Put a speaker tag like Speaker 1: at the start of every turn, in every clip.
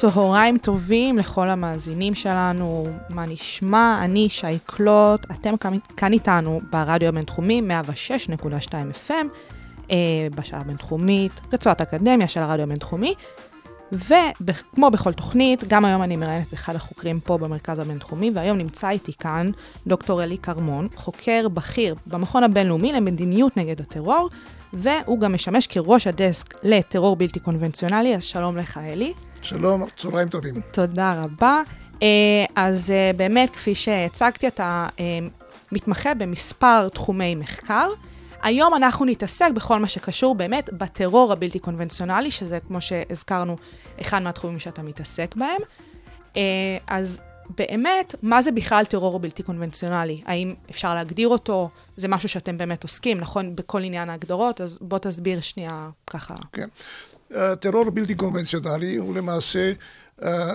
Speaker 1: צהריים טובים לכל המאזינים שלנו, מה נשמע? אני שי קלוט, אתם כאן, איתנו ברדיו הבינתחומי 106.2 FM, אה, בשעה הבינתחומית, רצועת אקדמיה של הרדיו הבינתחומי, וכמו בכל תוכנית, גם היום אני מראיינת אחד החוקרים פה במרכז הבינתחומי, והיום נמצא איתי כאן דוקטור אלי כרמון, חוקר בכיר במכון הבינלאומי למדיניות נגד הטרור, והוא גם משמש כראש הדסק לטרור בלתי קונבנציונלי, אז שלום לך אלי.
Speaker 2: שלום, צהריים טובים.
Speaker 1: תודה רבה. אה, אז אה, באמת, כפי שהצגתי, אתה אה, מתמחה במספר תחומי מחקר. היום אנחנו נתעסק בכל מה שקשור באמת בטרור הבלתי קונבנציונלי, שזה, כמו שהזכרנו, אחד מהתחומים שאתה מתעסק בהם. אז באמת, מה זה בכלל טרור בלתי קונבנציונלי? האם אפשר להגדיר אותו? זה משהו שאתם באמת עוסקים, נכון? בכל עניין ההגדרות, אז בוא תסביר שנייה ככה.
Speaker 2: כן. טרור בלתי קונבנציונלי הוא למעשה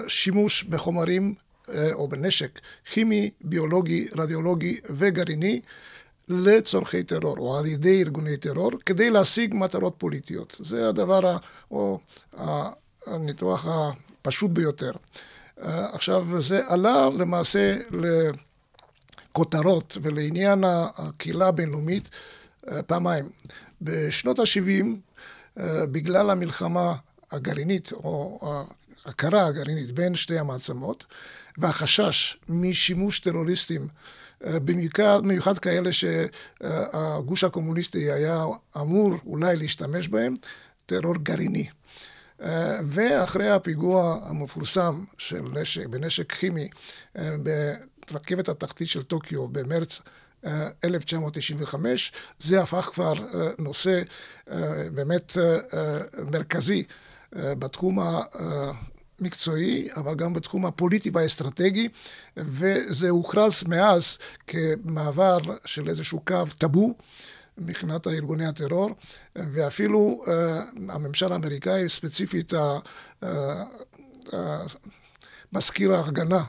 Speaker 2: שימוש בחומרים או בנשק כימי, ביולוגי, רדיולוגי וגרעיני לצורכי טרור, או על ידי ארגוני טרור, כדי להשיג מטרות פוליטיות. זה הדבר, ה, או הניתוח הפשוט ביותר. עכשיו, זה עלה למעשה לכותרות ולעניין הקהילה הבינלאומית פעמיים. בשנות ה-70 אה, בגלל המלחמה הגרעינית, או ההכרה הגרעינית בין שתי המעצמות, והחשש משימוש טרוריסטים, אה, במיוחד, במיוחד כאלה שהגוש הקומוניסטי היה אמור אולי להשתמש בהם, טרור גרעיני. אה, ואחרי הפיגוע המפורסם של נשק, בנשק כימי ברכבת התחתית של טוקיו במרץ 1995, זה הפך כבר אה, נושא אה, באמת אה, מרכזי בתחום המקצועי, אבל גם בתחום הפוליטי והאסטרטגי, וזה הוכרז מאז כמעבר של איזשהו קו טאבו. מבחינת ארגוני הטרור, ואפילו הממשל האמריקאי, ספציפית מזכיר ההגנה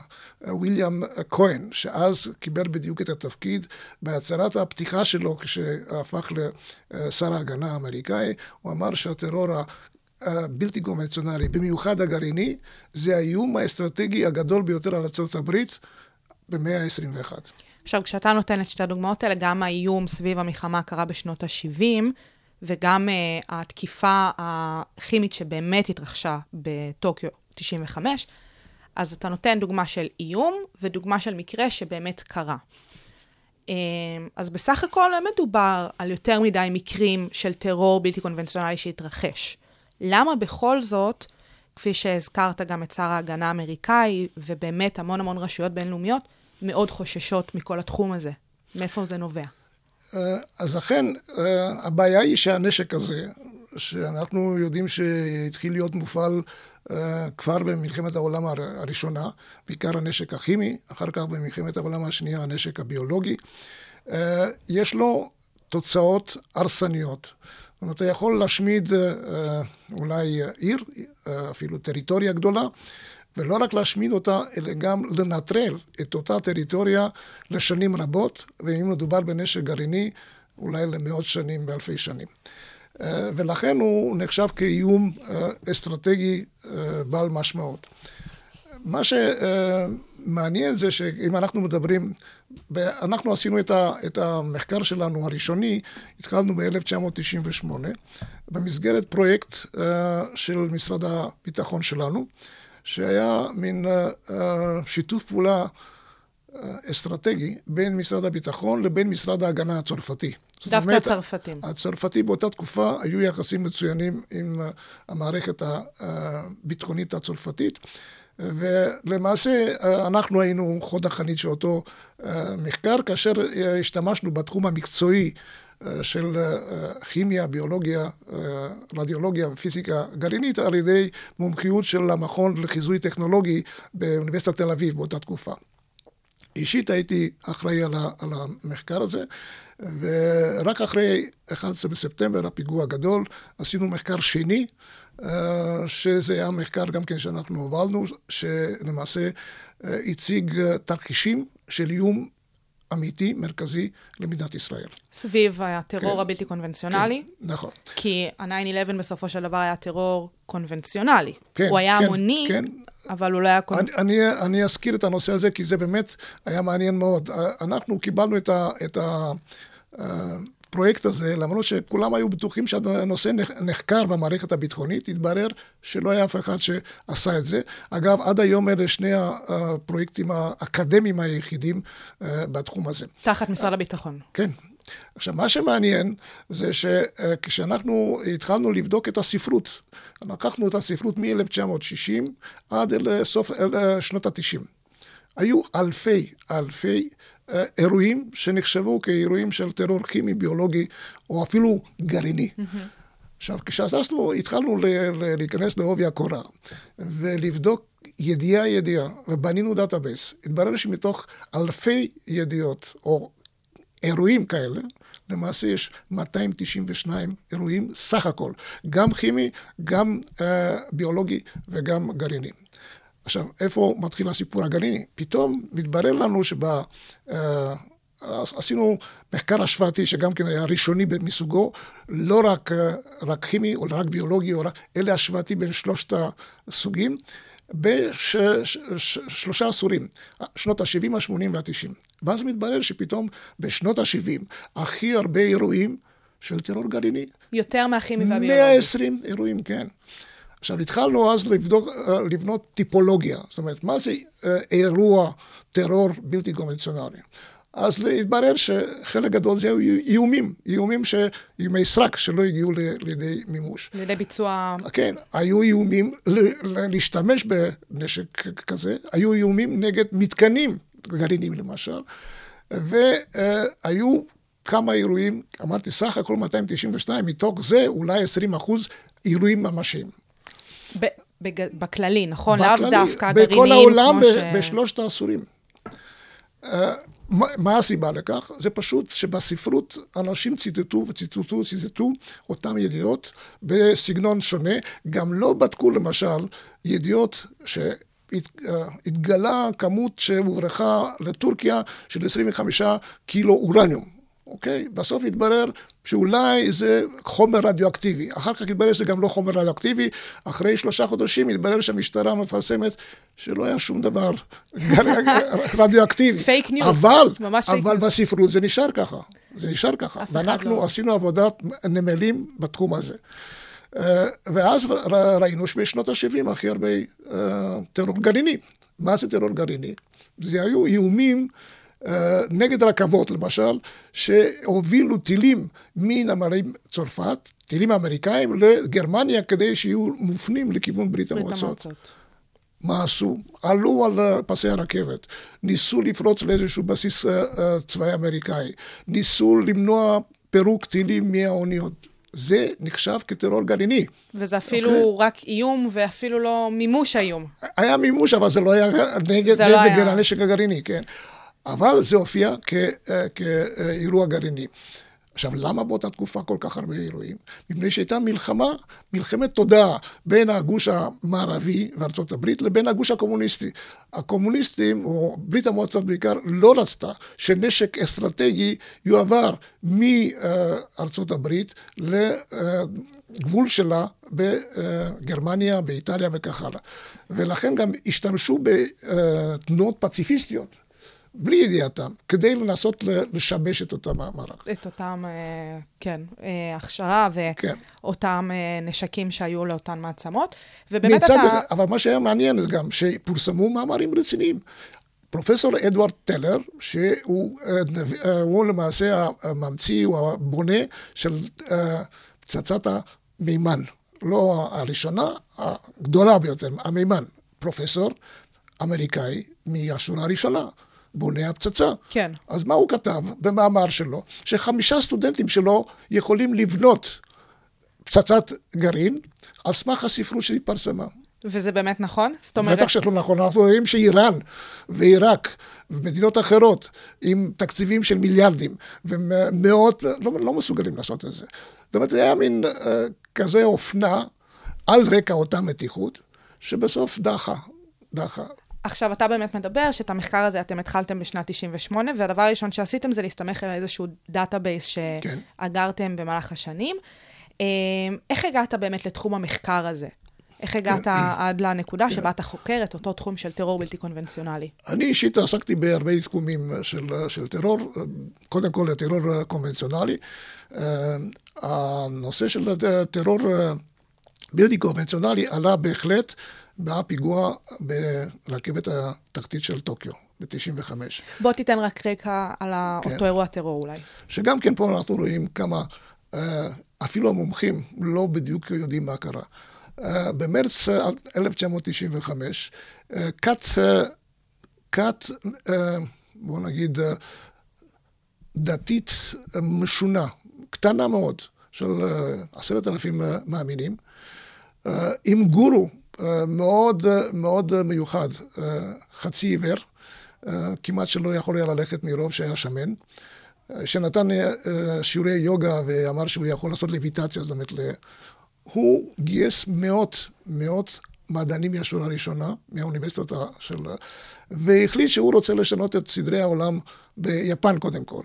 Speaker 2: וויליאם כהן, שאז קיבל בדיוק את התפקיד, בהצהרת הפתיחה שלו כשהפך לשר ההגנה האמריקאי, הוא אמר שהטרור הבלתי קונבנציונלי, במיוחד הגרעיני, זה האיום האסטרטגי הגדול ביותר על ארה"ב במאה ה-21.
Speaker 1: עכשיו, כשאתה נותן את שתי הדוגמאות האלה, גם האיום סביב המלחמה קרה בשנות ה-70, וגם uh, התקיפה הכימית שבאמת התרחשה בטוקיו 95, אז אתה נותן דוגמה של איום ודוגמה של מקרה שבאמת קרה. אמ, אז בסך הכל לא מדובר על יותר מדי מקרים של טרור בלתי קונבנציונלי שהתרחש. למה בכל זאת, כפי שהזכרת גם את שר ההגנה האמריקאי, ובאמת המון המון רשויות בינלאומיות, מאוד חוששות מכל התחום הזה? מאיפה זה נובע?
Speaker 2: אה, אז אכן, אה, הבעיה היא שהנשק הזה, שאנחנו יודעים שהתחיל להיות מופעל כבר במלחמת העולם הראשונה, בעיקר הנשק הכימי, אחר כך במלחמת העולם השנייה הנשק הביולוגי, אה, יש לו תוצאות הרסניות. זאת אומרת, אתה יכול להשמיד אה, אולי עיר, אפילו טריטוריה גדולה, ולא רק להשמיד אותה, אלא גם לנטרל את אותה טריטוריה לשנים רבות, ואם מדובר בנשק גרעיני, אולי למאות שנים ואלפי שנים. אה, ולכן הוא נחשב כאיום אה, אסטרטגי אה, בעל משמעות. מה שמעניין זה שאם אנחנו מדברים, אנחנו עשינו את המחקר שלנו הראשוני, התחלנו ב-1998, במסגרת פרויקט של משרד הביטחון שלנו, שהיה מין שיתוף פעולה אסטרטגי בין משרד הביטחון לבין משרד ההגנה הצרפתי.
Speaker 1: דווקא אומרת, הצרפתים.
Speaker 2: הצרפתי באותה תקופה היו יחסים מצוינים עם המערכת הביטחונית הצרפתית. ולמעשה אנחנו היינו חוד החנית של אותו מחקר, כאשר השתמשנו בתחום המקצועי אה, של אה, כימיה, ביולוגיה, אה, רדיולוגיה ופיזיקה גרעינית על ידי מומחיות של המכון לחיזוי טכנולוגי באוניברסיטת תל אביב באותה תקופה. אישית הייתי אחראי על המחקר הזה, ורק אחרי 11 בספטמבר, הפיגוע הגדול, עשינו מחקר שני, שזה היה מחקר גם כן שאנחנו הובלנו, שלמעשה הציג תרחישים של איום אמיתי, מרכזי, למדינת ישראל.
Speaker 1: סביב הטרור
Speaker 2: כן.
Speaker 1: הבלתי קונבנציונלי.
Speaker 2: כן, נכון.
Speaker 1: כי ה-9-11 בסופו של דבר היה טרור קונבנציונלי.
Speaker 2: כן,
Speaker 1: הוא היה
Speaker 2: כן,
Speaker 1: המוני,
Speaker 2: כן.
Speaker 1: אבל הוא לא היה קונ...
Speaker 2: אני, אני, אני אזכיר את הנושא הזה, כי זה באמת היה מעניין מאוד. אנחנו קיבלנו את, ה, את הפרויקט הזה, למרות שכולם היו בטוחים שהנושא נח- נחקר במערכת הביטחונית, התברר שלא היה אף אחד שעשה את זה. אגב, עד היום אלה שני הפרויקטים האקדמיים היחידים אה, בתחום הזה.
Speaker 1: תחת משרד הביטחון.
Speaker 2: כן. עכשיו, מה שמעניין זה שכשאנחנו התחלנו לבדוק את הספרות, לקחנו את הספרות מ-1960 עד לסוף של שנות ה-90. היו אלפי, אלפי אה, אירועים שנחשבו כאירועים של טרור כימי, ביולוגי, או אפילו גרעיני. עכשיו, כשאנחנו התחלנו להיכנס לעובי הקורה ולבדוק ידיעה-ידיעה, ובנינו database, התברר שמתוך אלפי ידיעות, או אירועים כאלה, למעשה יש 292 אירועים סך הכל, גם כימי, גם אה, ביולוגי וגם גרעיני. עכשיו, איפה מתחיל הסיפור הגרעיני? פתאום מתברר לנו שב... אה, עשינו מחקר השוואתי שגם כן היה ראשוני מסוגו, לא רק, אה, רק כימי או רק ביולוגי, או רק, אלא השוואתי בין שלושת הסוגים. בשלושה עשורים, שנות ה-70, ה-80 וה-90. ואז מתברר שפתאום בשנות ה-70 הכי הרבה אירועים של טרור גרעיני.
Speaker 1: יותר מהכימי והביולוגי.
Speaker 2: 120 אירועים, כן. עכשיו, התחלנו אז לבדוק, אה, לבנות טיפולוגיה. זאת אומרת, מה זה אה, אירוע טרור בלתי קונבנציונלי? אז התברר שחלק גדול זה היו איומים, איומים, ש... איומי סרק שלא הגיעו ל... לידי מימוש.
Speaker 1: לידי ביצוע...
Speaker 2: כן, היו איומים ל... ל... להשתמש בנשק כזה, היו איומים נגד מתקנים גרעיניים למשל, והיו כמה אירועים, אמרתי סך הכל 292, מתוך זה אולי 20 אחוז אירועים ממשיים.
Speaker 1: ב... בג... בכללי, נכון? לאו דווקא גרעיניים
Speaker 2: בכל העולם,
Speaker 1: כמו
Speaker 2: ב...
Speaker 1: ש...
Speaker 2: בשלושת העשורים. מה, מה הסיבה לכך? זה פשוט שבספרות אנשים ציטטו וציטטו וציטטו אותם ידיעות בסגנון שונה. גם לא בדקו למשל ידיעות שהתגלה כמות שהוברחה לטורקיה של 25 קילו אורניום. אוקיי? בסוף התברר שאולי זה חומר רדיואקטיבי. אחר כך התברר שזה גם לא חומר רדיואקטיבי. אחרי שלושה חודשים התברר שהמשטרה מפרסמת שלא היה שום דבר רדיואקטיבי.
Speaker 1: פייק ניוז.
Speaker 2: אבל,
Speaker 1: ממש פייק
Speaker 2: אבל
Speaker 1: ניוז.
Speaker 2: בספרות זה נשאר ככה. זה נשאר ככה. ואנחנו
Speaker 1: לא-
Speaker 2: עשינו עבודת נמלים בתחום הזה. אה, ואז ראינו שבשנות ה-70 הכי הרבה אה, טרור גרעיני. מה זה טרור גרעיני? זה היו איומים נגד רכבות, למשל, שהובילו טילים מנמלי צרפת, טילים אמריקאים, לגרמניה, כדי שיהיו מופנים לכיוון ברית המועצות. מה עשו? עלו על אה, פסי הרכבת, ניסו לפרוץ לאיזשהו בסיס אה, אה, צבאי אמריקאי, ניסו למנוע פירוק טילים מהאוניות. זה נחשב כטרור גרעיני.
Speaker 1: וזה אפילו
Speaker 2: אוקיי.
Speaker 1: רק איום, ואפילו לא מימוש האיום.
Speaker 2: היה מימוש, אבל זה לא היה נגד,
Speaker 1: לא
Speaker 2: נגד
Speaker 1: היה.
Speaker 2: הנשק הגרעיני, כן. אבל זה הופיע כ- אה, כאירוע גרעיני. עכשיו, למה באותה תקופה כל כך הרבה אירועים? מפני שהייתה מלחמה, מלחמת תודעה בין הגוש המערבי וארצות הברית לבין הגוש הקומוניסטי. הקומוניסטים, או ברית המועצות בעיקר, לא רצתה שנשק אסטרטגי יועבר מארצות הברית לגבול שלה בגרמניה, באיטליה וכך הלאה. ולכן גם השתמשו בתנועות פציפיסטיות. בלי ידיעתם, כדי לנסות לשבש את אותם המערך.
Speaker 1: את אותם, אה, כן, אה, הכשרה
Speaker 2: כן.
Speaker 1: ואותם אה, נשקים שהיו לאותן מעצמות. ובאמת אתה...
Speaker 2: אבל מה שהיה מעניין זה גם שפורסמו מאמרים רציניים. פרופסור אדוארד טלר, שהוא אה, אה, למעשה הממציא, הוא הבונה של אה, פצצת המימן. לא הראשונה, הגדולה ביותר, המימן. פרופסור אמריקאי מהשורה הראשונה. בונה הפצצה.
Speaker 1: כן.
Speaker 2: אז מה הוא כתב במאמר שלו? שחמישה סטודנטים שלו יכולים לבנות פצצת גרעין על סמך הספרות שהתפרסמה.
Speaker 1: וזה באמת נכון? זאת אומרת...
Speaker 2: בטח שלא נכון, אנחנו רואים שאיראן ועיראק ומדינות אחרות עם תקציבים של מיליארדים ומאות לא, לא מסוגלים לעשות את זה. זאת אומרת, זה היה מין אה, כזה אופנה על רקע אותה מתיחות, שבסוף דעכה, דעכה.
Speaker 1: עכשיו, אתה באמת מדבר שאת המחקר הזה אתם התחלתם בשנת 98, והדבר הראשון שעשיתם זה להסתמך על איזשהו database
Speaker 2: כן.
Speaker 1: שאגרתם במהלך השנים. אה, איך הגעת באמת לתחום המחקר הזה? איך הגעת עד לנקודה שבה אתה חוקר את אותו תחום של טרור בלתי קונבנציונלי?
Speaker 2: אני אישית עסקתי בהרבה תחומים של, של טרור, קודם כל טרור קונבנציונלי. אה, הנושא של טרור בלתי קונבנציונלי עלה בהחלט בפיגוע ברכבת התחתית של טוקיו ב-95.
Speaker 1: בוא תיתן רק רקע על
Speaker 2: כן.
Speaker 1: אותו אירוע טרור אולי.
Speaker 2: שגם כן פה אנחנו רואים כמה, אה, אפילו המומחים לא בדיוק יודעים מה קרה. אה, במרץ 1995, אה, כת, כת, בוא נגיד, דתית משונה, קטנה מאוד, של עשרת אלפים מאמינים, עם גורו מאוד מאוד מיוחד, חצי עיוור, כמעט שלא יכול היה ללכת מרוב שהיה שמן, שנתן שיעורי יוגה ואמר שהוא יכול לעשות לויטציה, זאת אומרת, הוא גייס מאות, מאות מדענים מהשורה הראשונה, מהאוניברסיטות של... והחליט שהוא רוצה לשנות את סדרי העולם ביפן קודם כל.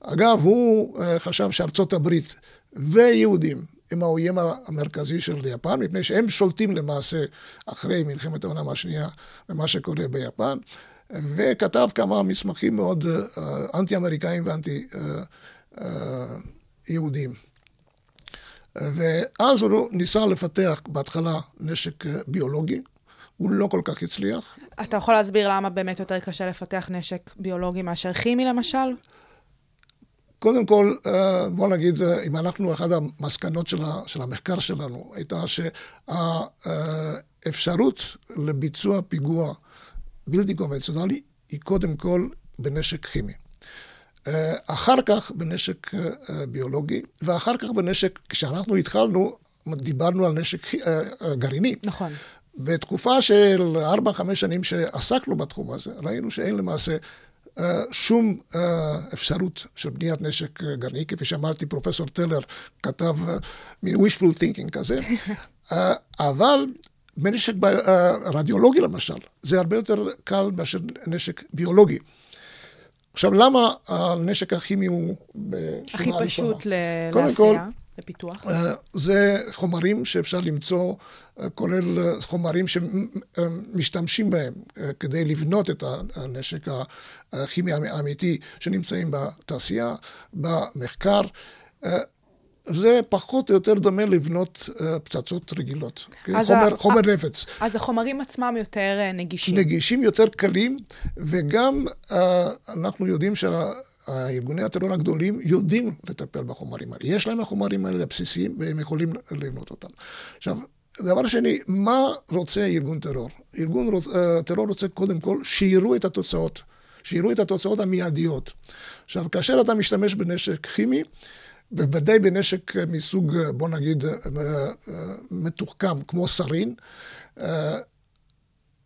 Speaker 2: אגב, הוא חשב שארצות הברית ויהודים הם האויב המרכזי של יפן, מפני שהם שולטים למעשה אחרי מלחמת העולם השנייה במה שקורה ביפן, וכתב כמה מסמכים מאוד אנטי-אמריקאים ואנטי-יהודים. ואז הוא ניסה לפתח בהתחלה נשק ביולוגי, הוא לא כל כך הצליח.
Speaker 1: אתה יכול להסביר למה באמת יותר קשה לפתח נשק ביולוגי מאשר כימי למשל?
Speaker 2: קודם כל, בוא נגיד, אם אנחנו, אחת המסקנות של, של המחקר שלנו הייתה שהאפשרות לביצוע פיגוע בלתי קונבנציונלי היא קודם כל בנשק כימי. אחר כך בנשק ביולוגי, ואחר כך בנשק, כשאנחנו התחלנו, דיברנו על נשק גרעיני.
Speaker 1: נכון.
Speaker 2: בתקופה של 4-5 שנים שעסקנו בתחום הזה, ראינו שאין למעשה שום אפשרות של בניית נשק גרעיני, כפי שאמרתי, פרופסור טלר כתב מין wishful thinking כזה, אבל בנשק רדיולוגי למשל, זה הרבה יותר קל מאשר נשק ביולוגי. עכשיו, למה הנשק הכימי הוא
Speaker 1: הכי פשוט
Speaker 2: קודם
Speaker 1: לעשייה, לפיתוח?
Speaker 2: זה חומרים שאפשר למצוא, כולל חומרים שמשתמשים בהם כדי לבנות את הנשק הכימי האמיתי שנמצאים בתעשייה, במחקר. זה פחות או יותר דומה לבנות פצצות רגילות, חומר, ה... חומר נפץ.
Speaker 1: אז החומרים עצמם יותר נגישים.
Speaker 2: נגישים, יותר קלים, וגם אנחנו יודעים שהארגוני הטרור הגדולים יודעים לטפל בחומרים האלה. יש להם החומרים האלה הבסיסיים, והם יכולים לבנות אותם. עכשיו, דבר שני, מה רוצה ארגון טרור? ארגון רוצ... טרור רוצה קודם כל שיראו את התוצאות, שיראו את התוצאות המיידיות. עכשיו, כאשר אתה משתמש בנשק כימי, בוודאי בנשק מסוג, בוא נגיד, מתוחכם, כמו סרין,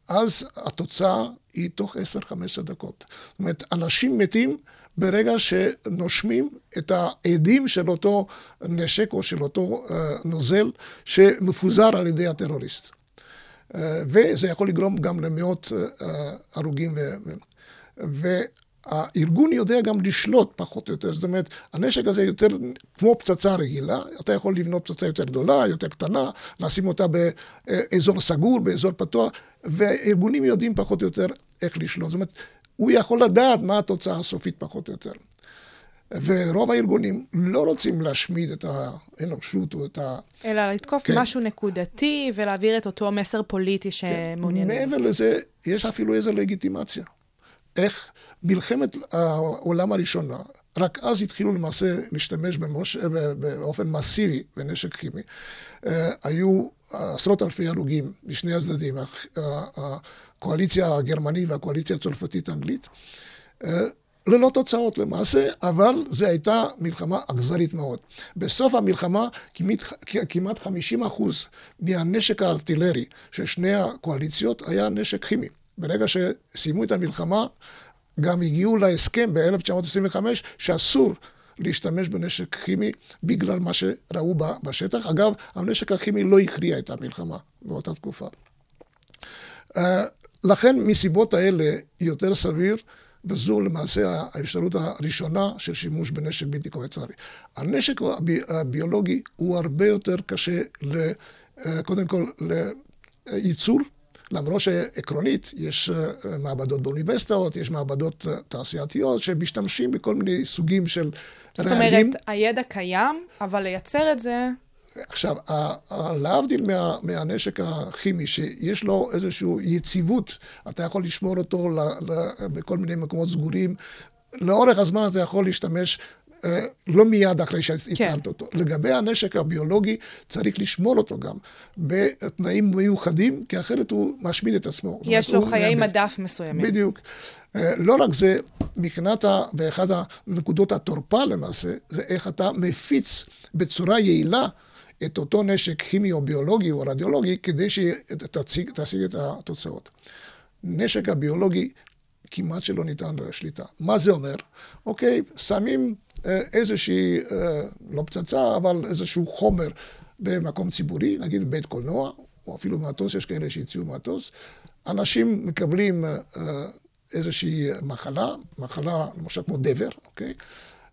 Speaker 2: אז התוצאה היא תוך 10-15 דקות. זאת אומרת, אנשים מתים ברגע שנושמים את העדים של אותו נשק או של אותו נוזל שמפוזר על ידי הטרוריסט. וזה יכול לגרום גם למאות הרוגים. ו... הארגון יודע גם לשלוט פחות או יותר, זאת אומרת, הנשק הזה יותר כמו פצצה רגילה, אתה יכול לבנות פצצה יותר גדולה, יותר קטנה, לשים אותה באזור סגור, באזור פתוח, והארגונים יודעים פחות או יותר איך לשלוט. זאת אומרת, הוא יכול לדעת מה התוצאה הסופית פחות או יותר. ורוב הארגונים לא רוצים להשמיד את האנושות או את ה...
Speaker 1: אלא לתקוף כן. משהו נקודתי ולהעביר את אותו מסר פוליטי שמעוניינים.
Speaker 2: כן. מעבר לזה, יש אפילו איזו לגיטימציה. איך מלחמת העולם הראשונה, רק אז התחילו למעשה להשתמש במוש... באופן מסיבי בנשק כימי. היו עשרות אלפי הרוגים משני הצדדים, הקואליציה הגרמנית והקואליציה הצרפתית-אנגלית. אה, ללא תוצאות למעשה, אבל זו הייתה מלחמה אכזרית מאוד. בסוף המלחמה כמעט, כמעט 50 אחוז מהנשק הארטילרי של שני הקואליציות היה נשק כימי. ברגע שסיימו את המלחמה, גם הגיעו להסכם ב-1925 שאסור להשתמש בנשק כימי בגלל מה שראו בשטח. אגב, הנשק הכימי לא הכריע את המלחמה באותה תקופה. לכן, מסיבות האלה, יותר סביר, וזו למעשה האפשרות הראשונה של שימוש בנשק בלתי קונבנציונלי. הנשק הביולוגי הוא הרבה יותר קשה, אה, קודם כל, לייצור. למרות שעקרונית יש אה, מעבדות באוניברסיטאות, יש מעבדות אה, תעשייתיות שמשתמשים בכל מיני סוגים של
Speaker 1: רעלים. זאת אומרת, הידע קיים, אבל לייצר את זה...
Speaker 2: עכשיו, להבדיל מה, מהנשק הכימי, שיש לו איזושהי יציבות, אתה יכול לשמור אותו ל, ל, בכל מיני מקומות סגורים, לאורך הזמן אתה יכול להשתמש אה, לא מיד אחרי שהצלת כן. אותו. לגבי הנשק הביולוגי, צריך לשמור אותו גם בתנאים מיוחדים, כי אחרת הוא משמיד את עצמו.
Speaker 1: יש לו חיי. מדף מסוימים.
Speaker 2: בדיוק. אה, לא רק זה, מבחינת, ה... ואחד הנקודות התורפה למעשה, זה איך אתה מפיץ בצורה יעילה את אותו נשק כימי או ביולוגי או רדיולוגי, כדי שתשיג את התוצאות. נשק הביולוגי כמעט שלא ניתן לשליטה. מה זה אומר? אוקיי, שמים אה, איזושהי, אה, לא פצצה, אבל איזשהו חומר במקום ציבורי, נגיד בית קולנוע, או אפילו מטוס, יש כאלה שהציעו מטוס. אנשים מקבלים אה, איזושהי מחלה, מחלה למשל כמו דבר, אוקיי?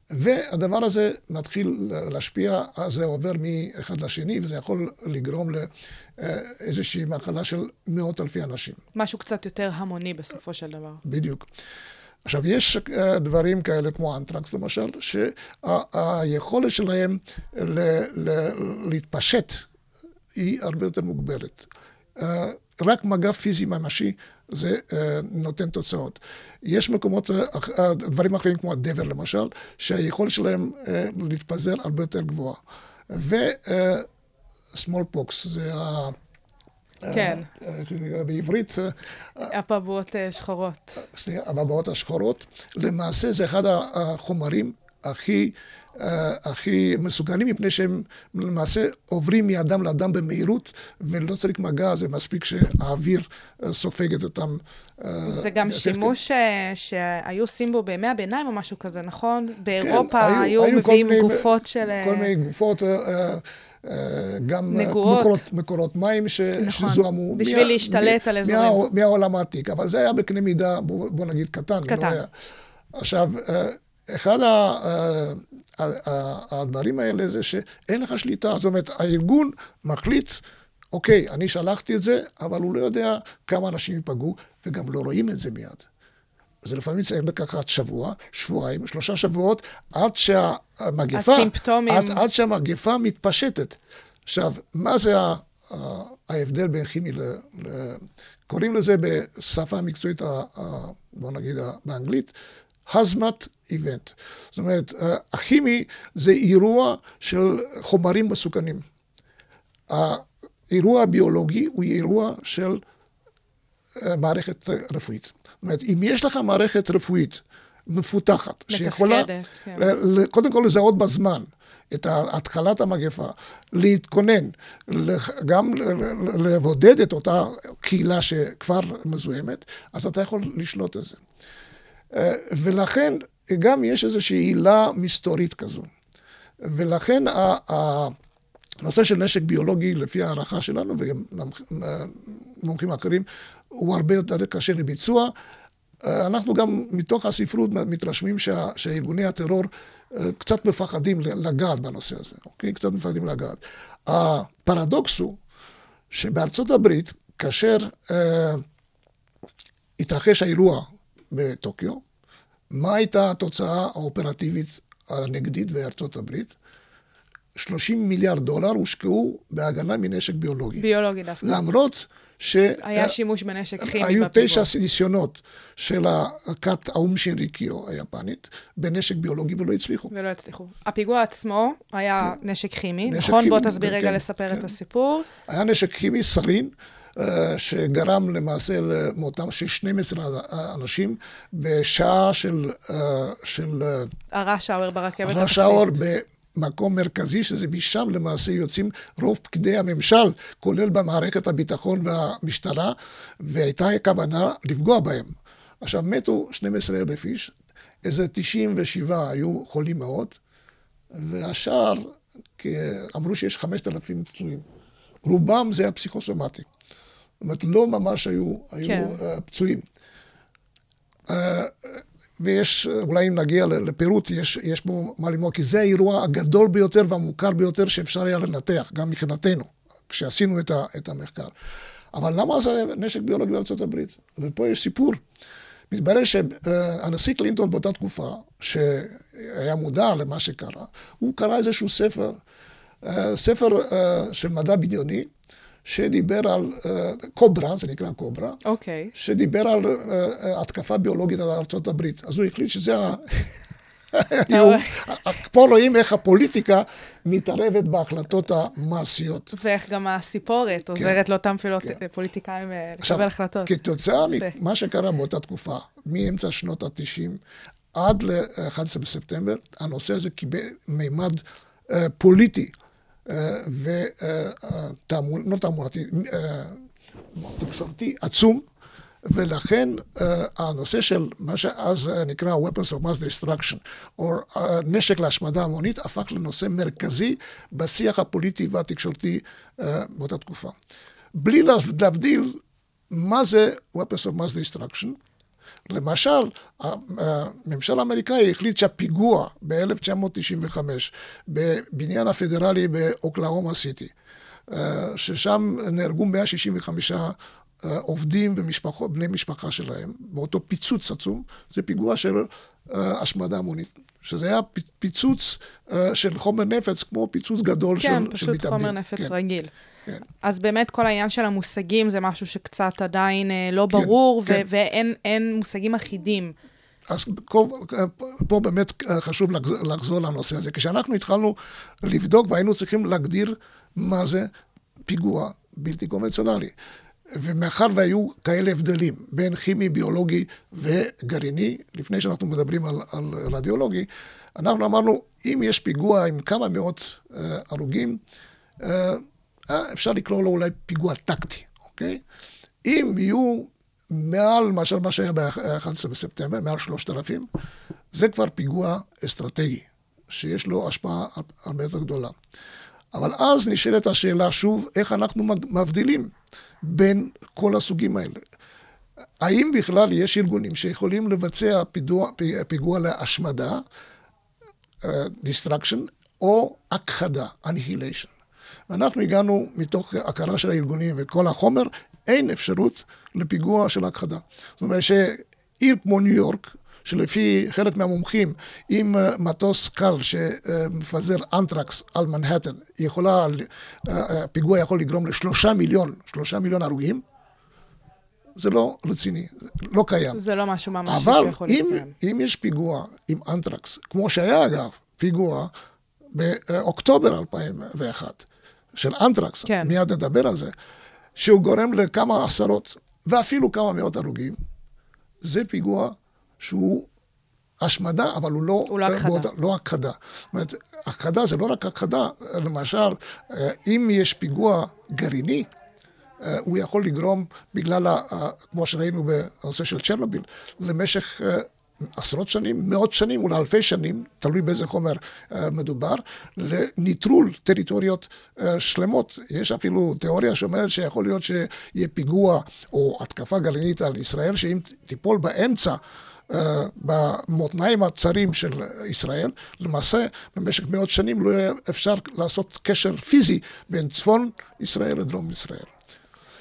Speaker 2: והדבר הזה מתחיל להשפיע, אז זה עובר מאחד לשני, וזה יכול לגרום לאיזושהי מחלה של מאות אלפי אנשים.
Speaker 1: משהו קצת יותר המוני בסופו של דבר.
Speaker 2: בדיוק. עכשיו, יש אה, דברים כאלה כמו אנטרקס למשל, שהיכולת שלהם להתפשט היא הרבה יותר מוגבלת. אה, רק מגע פיזי ממשי זה אה, נותן תוצאות. יש מקומות, דברים אחרים כמו הדבר למשל, שהיכולת שלהם להתפזר הרבה יותר גבוהה. ו... small pox זה ה...
Speaker 1: כן.
Speaker 2: אה, בעברית...
Speaker 1: הפבואות אה, שחורות.
Speaker 2: סליחה, הפבואות השחורות. למעשה זה אחד החומרים הכי... אה, הכי מסוכנים, מפני שהם למעשה עוברים מאדם לאדם במהירות, ולא צריך מגע, זה מספיק שהאוויר סופג את אותם...
Speaker 1: זה גם שימוש שהיו עושים בו בימי הביניים או משהו כזה, נכון? כן, באירופה כן, היו, היו מביאים גופות של...
Speaker 2: כל מיני גופות. גם מקורות, מקורות מים ש, נכון, שזוהמו.
Speaker 1: בשביל מה, להשתלט מה, על אזורים. מה,
Speaker 2: מהעולם העתיק, אבל זה היה בקנה מידה, בוא, בוא נגיד, קטן.
Speaker 1: קטן. לא היה.
Speaker 2: עכשיו, אה, אחד אה, הדברים האלה זה שאין לך שליטה. זאת אומרת, הארגון מחליט, אוקיי, אני שלחתי את זה, אבל הוא לא יודע כמה אנשים ייפגעו, וגם לא רואים את זה מיד. זה לפעמים צריך לקחת שבוע, שבועיים, שלושה שבועות, עד שהמגפה...
Speaker 1: הסימפטומים...
Speaker 2: עד, עד שהמגפה מתפשטת. עכשיו, מה זה ההבדל בין כימי ל... ל קוראים לזה בשפה המקצועית, בוא נגיד באנגלית, הזמת איבנט. זאת אומרת, הכימי זה אירוע של חומרים מסוכנים. האירוע הביולוגי הוא אירוע של מערכת רפואית. זאת אומרת, אם יש לך מערכת רפואית מפותחת,
Speaker 1: שיכולה כן.
Speaker 2: קודם כל לזהות בזמן את התחלת המגפה, להתכונן, גם לבודד את אותה קהילה שכבר מזוהמת, אז אתה יכול לשלוט את זה. אה, ולכן גם יש איזושהי עילה מסתורית כזו. ולכן הנושא של נשק ביולוגי, לפי הערכה שלנו, וגם מומחים אחרים, הוא הרבה יותר קשה לביצוע. אה, אנחנו גם מתוך הספרות מתרשמים שארגוני הטרור אה, קצת מפחדים לגעת בנושא הזה, אוקיי? קצת מפחדים לגעת. הפרדוקס הוא שבארצות הברית, כאשר אה, התרחש האירוע בטוקיו, מה הייתה התוצאה האופרטיבית הנגדית בארצות הברית? 30 מיליארד דולר הושקעו בהגנה מנשק ביולוגי.
Speaker 1: ביולוגי דווקא.
Speaker 2: למרות ש...
Speaker 1: היה שימוש בנשק כימי בפיגוע.
Speaker 2: היו תשע ניסיונות של הכת האום שינריקיו היפנית בנשק ביולוגי ולא הצליחו.
Speaker 1: ולא הצליחו. הפיגוע עצמו היה נשק כימי, נשק נכון? כימי, בוא תסביר רגע כן, לספר כן. את הסיפור.
Speaker 2: היה נשק כימי, סרין, שגרם למעשה למותם של 12 אנשים בשעה של... אה, של אה,
Speaker 1: הרש האואר ברכבת
Speaker 2: הרש האואר במקום מרכזי, שזה משם למעשה יוצאים רוב פקידי הממשל, כולל במערכת הביטחון והמשטרה, והייתה כוונה לפגוע בהם. עכשיו, מתו 12,000 איש, איזה 97 היו חולים מאוד, והשאר, אמרו שיש 5,000 פצועים. רובם זה הפסיכוסומטי. זאת אומרת, לא ממש היו, היו כן. uh, פצועים. Uh, ויש, אולי אם נגיע לפירוט, יש, יש פה מה ללמוד, כי זה האירוע הגדול ביותר והמוכר ביותר שאפשר היה לנתח, גם מבחינתנו, כשעשינו את, ה, את המחקר. אבל למה זה נשק ביולוגי בארצות הברית? ופה יש סיפור. מתברר שהנשיא קלינטון באותה תקופה, שהיה מודע למה שקרה, הוא קרא איזשהו ספר, אה, ספר של מדע בדיוני, שדיבר על uh, קוברה, זה נקרא קוברה,
Speaker 1: okay. אוקיי. שדיבר על
Speaker 2: uh, התקפה ביולוגית על ארה"ב. אז הוא החליט שזה ה... פה רואים איך הפוליטיקה מתערבת בהחלטות המעשיות.
Speaker 1: ואיך גם הסיפורת כן. עוזרת לאותם כן. פוליטיקאים לקבל החלטות.
Speaker 2: כתוצאה ממה שקרה באותה תקופה, מאמצע שנות ה-90 עד ל-11 בספטמבר, הנושא הזה קיבל מימד פוליטי. ותעמול, לא תעמולתי, תקשורתי עצום, ולכן הנושא של מה שאז נקרא Weapons of Mass Destruction, או נשק להשמדה המונית, הפך לנושא מרכזי בשיח הפוליטי והתקשורתי באותה תקופה. בלי להבדיל מה זה Weapons of Mass Destruction, למשל, הממשל האמריקאי החליט שהפיגוע ב-1995 בבניין הפדרלי באוקלאומה סיטי, אה, ששם נהרגו 165 אה, עובדים ובני משפחה שלהם, באותו פיצוץ עצום, זה פיגוע של אה, השמדה המונית. שזה היה פיצוץ של חומר נפץ, כמו פיצוץ גדול
Speaker 1: כן,
Speaker 2: של, מתאבדים.
Speaker 1: כן, פשוט חומר נפץ כן. רגיל. כן. אז באמת כל העניין של המושגים זה משהו שקצת עדיין אה, לא כן, ברור, כן. ואין מושגים אחידים.
Speaker 2: אז פה, פה באמת חשוב לחזור לנושא הזה. כשאנחנו התחלנו לבדוק והיינו צריכים להגדיר מה זה פיגוע בלתי קונבנציונלי. ומאחר והיו כאלה הבדלים בין כימי, ביולוגי וגרעיני, לפני שאנחנו מדברים על, על רדיולוגי, אנחנו אמרנו, אם יש פיגוע עם כמה מאות uh, הרוגים, uh, אה, אפשר לקרוא לו אולי פיגוע טקטי, אוקיי? אם יהיו מעל מאשר מה שהיה ב-11 בספטמבר, מעל 3,000, זה כבר פיגוע אסטרטגי, שיש לו השפעה הרבה יותר גדולה. אבל אז נשאלת השאלה שוב, איך אנחנו מבדילים בין כל הסוגים האלה. האם בכלל יש ארגונים שיכולים לבצע פיגוע, פיגוע להשמדה, uh, destruction, או הכחדה, annihilation? ואנחנו הגענו מתוך הכרה של הארגונים וכל החומר, אין אפשרות לפיגוע של הכחדה. זאת אומרת שעיר כמו ניו יורק, שלפי חלק מהמומחים, אם אה, מטוס קל שמפזר אנטרקס על מנהטן, יכולה, הפיגוע אה, יכול לגרום לשלושה מיליון, שלושה מיליון הרוגים, זה לא רציני, לא קיים.
Speaker 1: זה לא משהו ממשי שיכול
Speaker 2: להתקיים. אבל אם יש פיגוע עם אנטרקס, כמו שהיה אגב, פיגוע באוקטובר 2001, של אנטרקס, כן. מיד נדבר על זה, שהוא גורם לכמה עשרות ואפילו כמה מאות הרוגים, זה פיגוע שהוא השמדה, אבל הוא לא...
Speaker 1: הוא לא הכחדה.
Speaker 2: לא הכחדה. זאת אומרת, הכחדה זה לא רק הכחדה, למשל, אה, אם יש פיגוע גרעיני, אה, הוא יכול לגרום, בגלל, כמו שראינו בנושא של צ'רנוביל, למשך אה, עשרות שנים, מאות שנים, אולי אלפי שנים, תלוי באיזה חומר uh, מדובר, לניטרול טריטוריות uh, שלמות. יש אפילו תיאוריה שאומרת שיכול להיות שיהיה פיגוע או התקפה גרעינית על ישראל, שאם תיפול באמצע uh, במותניים הצרים של ישראל, למעשה במשך מאות שנים לא יהיה אפשר לעשות קשר פיזי בין צפון ישראל לדרום ישראל.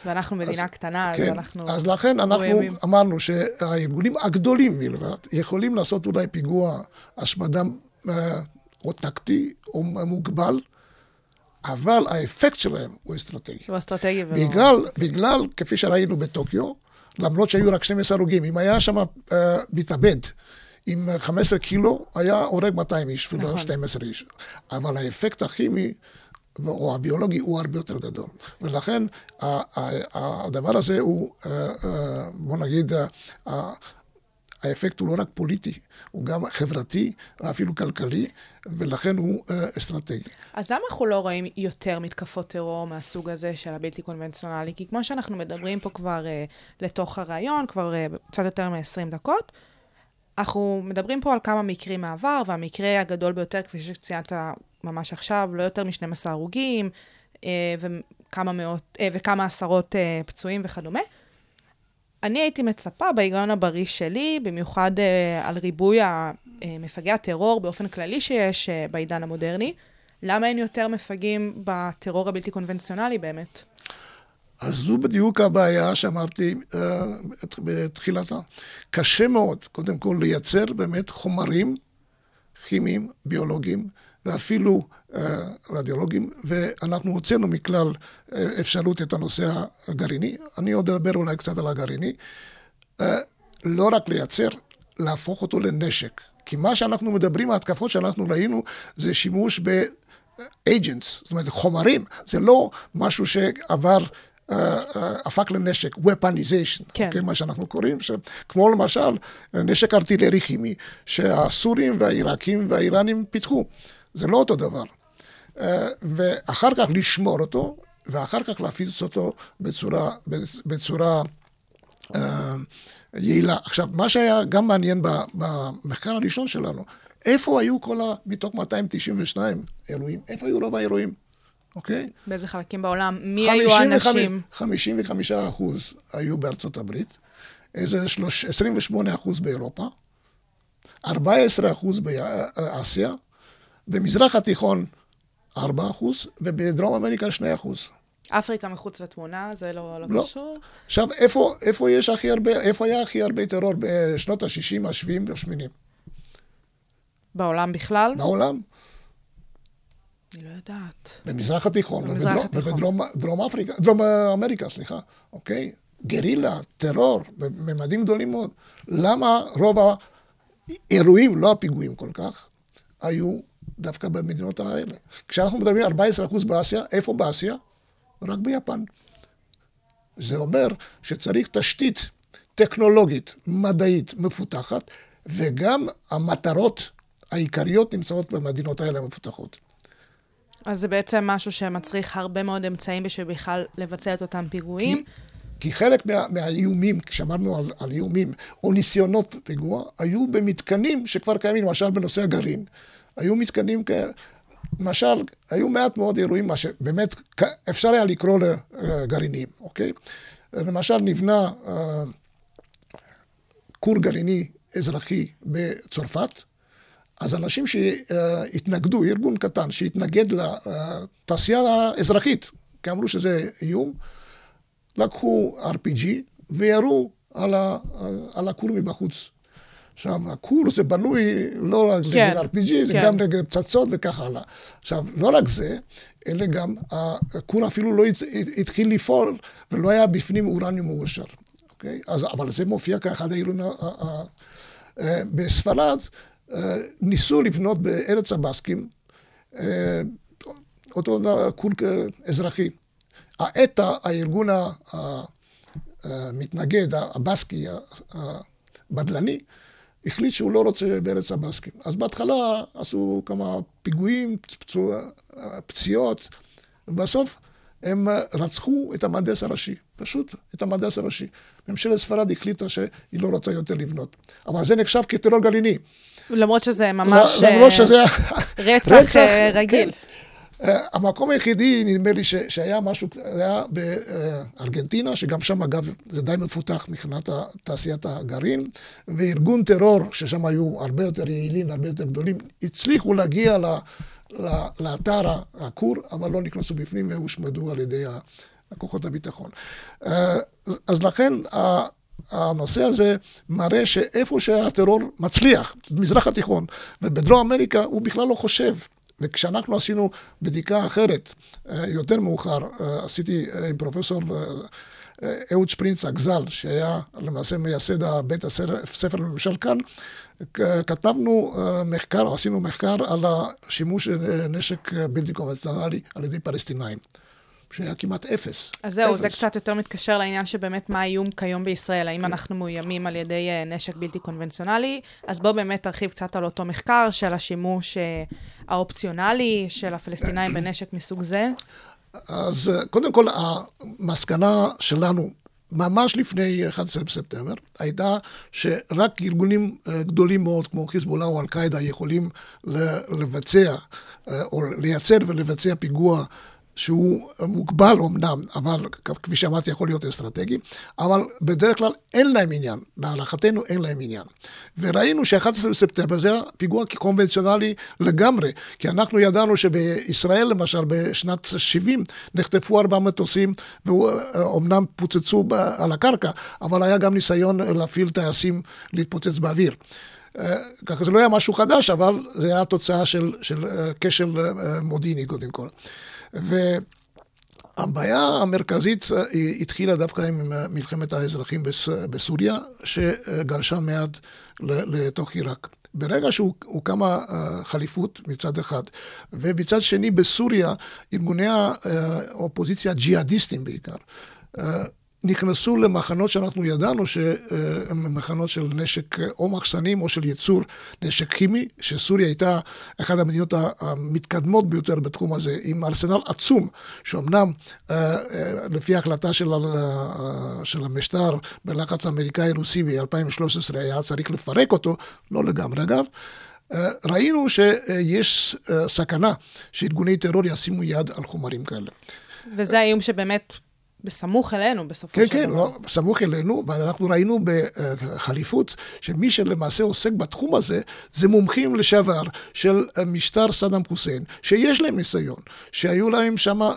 Speaker 1: ואנחנו מדינה אז, קטנה,
Speaker 2: כן,
Speaker 1: אז אנחנו...
Speaker 2: אז לכן אנחנו ימים. אמרנו שהארגונים הגדולים מלבד יכולים לעשות אולי פיגוע השמדה אה, או טקטי או מוגבל, אבל האפקט שלהם הוא אסטרטגי.
Speaker 1: הוא אסטרטגי
Speaker 2: ולא... בגלל, בגלל, כפי שראינו בטוקיו, למרות שהיו רק 12 הרוגים, אם היה שם uh, מתאבד עם 15 קילו, היה הורג 200 איש ולא נכון. 12 איש. אבל האפקט הכימי או הביולוגי הוא הרבה יותר גדול. ולכן הדבר הזה הוא, אה, אה, בוא נגיד, אה, האפקט הוא לא רק פוליטי, הוא גם חברתי ואפילו כלכלי, ולכן הוא אסטרטגי.
Speaker 1: אז למה אנחנו לא רואים יותר מתקפות טרור מהסוג הזה של הבלתי קונבנציונלי? כי כמו שאנחנו מדברים פה כבר לתוך הראיון, כבר קצת יותר מ-20 דקות, אנחנו מדברים פה על כמה מקרים מהעבר, והמקרה הגדול ביותר, כפי שציינת ממש עכשיו, לא יותר מ-12 הרוגים, uh, וכמה, מאות, uh, וכמה עשרות uh, פצועים וכדומה. אני הייתי מצפה בהיגיון הבריא שלי, במיוחד על ריבוי מפגעי הטרור באופן כללי שיש בעידן המודרני, למה אין יותר מפגעים בטרור הבלתי קונבנציונלי באמת?
Speaker 2: אז זו בדיוק הבעיה שאמרתי uh, בתחילתה. קשה מאוד, קודם כל, לייצר באמת חומרים כימיים, ביולוגיים, ואפילו uh, רדיולוגיים, ואנחנו הוצאנו מכלל uh, אפשרות את הנושא הגרעיני. אני עוד אדבר אולי קצת על הגרעיני. Uh, לא רק לייצר, להפוך אותו לנשק. כי מה שאנחנו מדברים, ההתקפות שאנחנו ראינו, זה שימוש ב... agents, זאת אומרת חומרים, זה לא משהו שעבר, uh, uh, הפך לנשק, weaponization,
Speaker 1: כן.
Speaker 2: okay, אוקיי? מה שאנחנו קוראים, ש... כמו למשל נשק ארטילרי כימי, שהסורים והעיראקים והאיראנים פיתחו, זה לא אותו דבר. Uh, ואחר כך לשמור אותו, ואחר כך להפיץ אותו בצורה, בצורה uh, יעילה. עכשיו, מה שהיה גם מעניין במחקר הראשון שלנו, איפה היו כל ה... מתוך 292 אירועים, איפה היו רוב האירועים, אוקיי?
Speaker 1: באיזה חלקים בעולם? מי היו האנשים?
Speaker 2: 55 אחוז היו בארצות הברית, איזה 28 אחוז באירופה, 14 אחוז באסיה, במזרח התיכון 4 אחוז, ובדרום אמריקה 2 אחוז.
Speaker 1: אפריקה מחוץ לתמונה, זה לא, לא,
Speaker 2: לא.
Speaker 1: קשור?
Speaker 2: עכשיו, איפה, איפה יש הכי הרבה, איפה היה הכי הרבה טרור בשנות ה-60, ה-70 וה-80?
Speaker 1: בעולם בכלל?
Speaker 2: בעולם.
Speaker 1: אני לא יודעת.
Speaker 2: במזרח התיכון,
Speaker 1: במזרח
Speaker 2: ובדרום,
Speaker 1: התיכון.
Speaker 2: ובדרום דרום אפריקה, דרום אמריקה, סליחה, אוקיי? גרילה, טרור, בממדים גדולים מאוד. למה רוב האירועים, לא הפיגועים כל כך, היו דווקא במדינות האלה? כשאנחנו מדברים על 14% באסיה, איפה באסיה? רק ביפן. זה אומר שצריך תשתית טכנולוגית, מדעית, מפותחת, וגם המטרות העיקריות נמצאות במדינות האלה המפותחות.
Speaker 1: אז זה בעצם משהו שמצריך הרבה מאוד אמצעים בשביל בכלל לבצע את אותם פיגועים.
Speaker 2: כי, כי חלק מה, מהאיומים, כשאמרנו על, על איומים, או ניסיונות פיגוע, היו במתקנים שכבר קיימים, למשל בנושא הגרעין. היו מתקנים כ... למשל, היו מעט מאוד אירועים, מה שבאמת אפשר היה לקרוא לגרעינים, אוקיי? למשל, נבנה uh, כור גרעיני אזרחי בצרפת, אז אנשים שהתנגדו, ארגון קטן שהתנגד לתעשייה האזרחית, כי אמרו שזה איום, לקחו RPG וירו על הכור מבחוץ. עכשיו, הכור זה בנוי לא רק
Speaker 1: כן,
Speaker 2: נגד RPG, זה
Speaker 1: כן.
Speaker 2: גם נגד פצצות וכך הלאה. עכשיו, לא רק זה, אלא גם הכור אפילו לא הת- התחיל לפעול ולא היה בפנים אורניום מאושר. אוקיי? אז, אבל זה מופיע כאחד האירועים ה- ה- ה- אה, בספרד, אה, ניסו לבנות בארץ הבסקים אה, אותו כור אזרחי. האטה, הארגון המתנגד, הבסקי, ה- הבדלני, החליט שהוא לא רוצה בארץ הבסקים. אז בהתחלה עשו כמה פיגועים, פצוע, פציעות, ובסוף הם רצחו את המהנדס הראשי, פשוט את המהנדס הראשי. ממשלת ספרד החליטה שהיא לא רוצה יותר לבנות. אבל זה נחשב כטרור גרעיני.
Speaker 1: למרות שזה ממש
Speaker 2: למרות
Speaker 1: אה,
Speaker 2: שזה...
Speaker 1: רצח אה, רגיל.
Speaker 2: כן. Uh, המקום היחידי, נדמה לי, ש, שהיה משהו, היה בארגנטינה, שגם שם, אגב, זה די מפותח מבחינת תעשיית הגרעין, וארגון טרור, ששם היו הרבה יותר יעילים והרבה יותר גדולים, הצליחו להגיע ל, לאתר הכור, אבל לא נכנסו בפנים והושמדו על ידי כוחות הביטחון. Uh, אז לכן, הנושא הזה מראה שאיפה שהטרור מצליח, במזרח התיכון ובדרום אמריקה, הוא בכלל לא חושב. וכשאנחנו עשינו בדיקה אחרת, אה, יותר מאוחר, אה, עשיתי אה, עם פרופסור אה, אהוד שפרינץ הגזל, שהיה למעשה מייסד בית הספר לממשל כאן, כתבנו מחקר, עשינו מחקר על השימוש בנשק בלתי קונבנציונלי על ידי פלסטינאים, שהיה כמעט אפס.
Speaker 1: אז זהו, זה
Speaker 2: אפס.
Speaker 1: קצת יותר מתקשר לעניין שבאמת מה האיום כיום בישראל, האם אנחנו מאוימים על ידי אה, נשק בלתי קונבנציונלי? אז בואו באמת תרחיב קצת על אותו מחקר של השימוש אה, האופציונלי של הפלסטינאים בנשק מסוג זה.
Speaker 2: אז אה, קודם כל, המסקנה שלנו, ממש לפני 11 בספטמבר, הייתה שרק ארגונים גדולים מאוד, כמו חיזבאללה או אל-קאעידה, יכולים לבצע, או לייצר ולבצע פיגוע שהוא מוגבל אמנם, אבל כפי שאמרתי, יכול להיות אסטרטגי, אבל בדרך כלל אין להם עניין, להערכתנו אין להם עניין. וראינו ש-11 בספטמבר זה פיגוע קונבנציונלי לגמרי, כי אנחנו ידענו שבישראל למשל בשנת 70 נחטפו ארבעה מטוסים, ואומנם פוצצו ב- על הקרקע, אבל היה גם ניסיון להפעיל טייסים להתפוצץ באוויר. אה, ככה זה לא היה משהו חדש, אבל זה היה תוצאה של, אה, כשל אה, מודיעיני קודם כל. והבעיה המרכזית אה, התחילה דווקא עם אה, מלחמת האזרחים בס- בסוריה, שגלשה מעט לתוך עיראק. ברגע שהוקמה אה, חליפות מצד אחד, ומצד שני בסוריה ארגוני האופוזיציה הג'יהאדיסטים בעיקר, אה, נכנסו למחנות שאנחנו ידענו שהם מחנות של נשק או מחסנים או של ייצור נשק כימי, שסוריה הייתה אחת המדינות המתקדמות ביותר בתחום הזה, עם ארסנל עצום, שאומנם אה, אה, לפי ההחלטה של, ה- של המשטר בלחץ האמריקאי-רוסי ב-2013 היה צריך לפרק אותו, לא לגמרי אגב. אה, ראינו שיש אה, סכנה שארגוני טרור ישימו יד על חומרים כאלה.
Speaker 1: וזה האיום שבאמת בסמוך אלינו, בסופו
Speaker 2: כן,
Speaker 1: של
Speaker 2: כן,
Speaker 1: דבר.
Speaker 2: לא, סמוך אלינו, ואנחנו ראינו בחליפות שמי שלמעשה עוסק בתחום הזה, זה מומחים לשעבר של משטר סדאם חוסיין, שיש להם ניסיון, שהיו להם שם אה,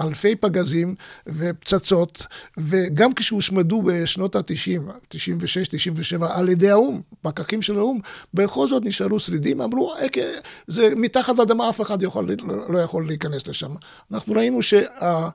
Speaker 2: אלפי פגזים ופצצות, וגם כשהושמדו בשנות ה-90, 96, 97, על ידי האו"ם, פקחים של האו"ם, בכל זאת נשארו שרידים, אמרו, "אה, כן, זה מתחת לאדמה, אף אחד יכול, לא יכול להיכנס לשם. אנחנו ראינו שה...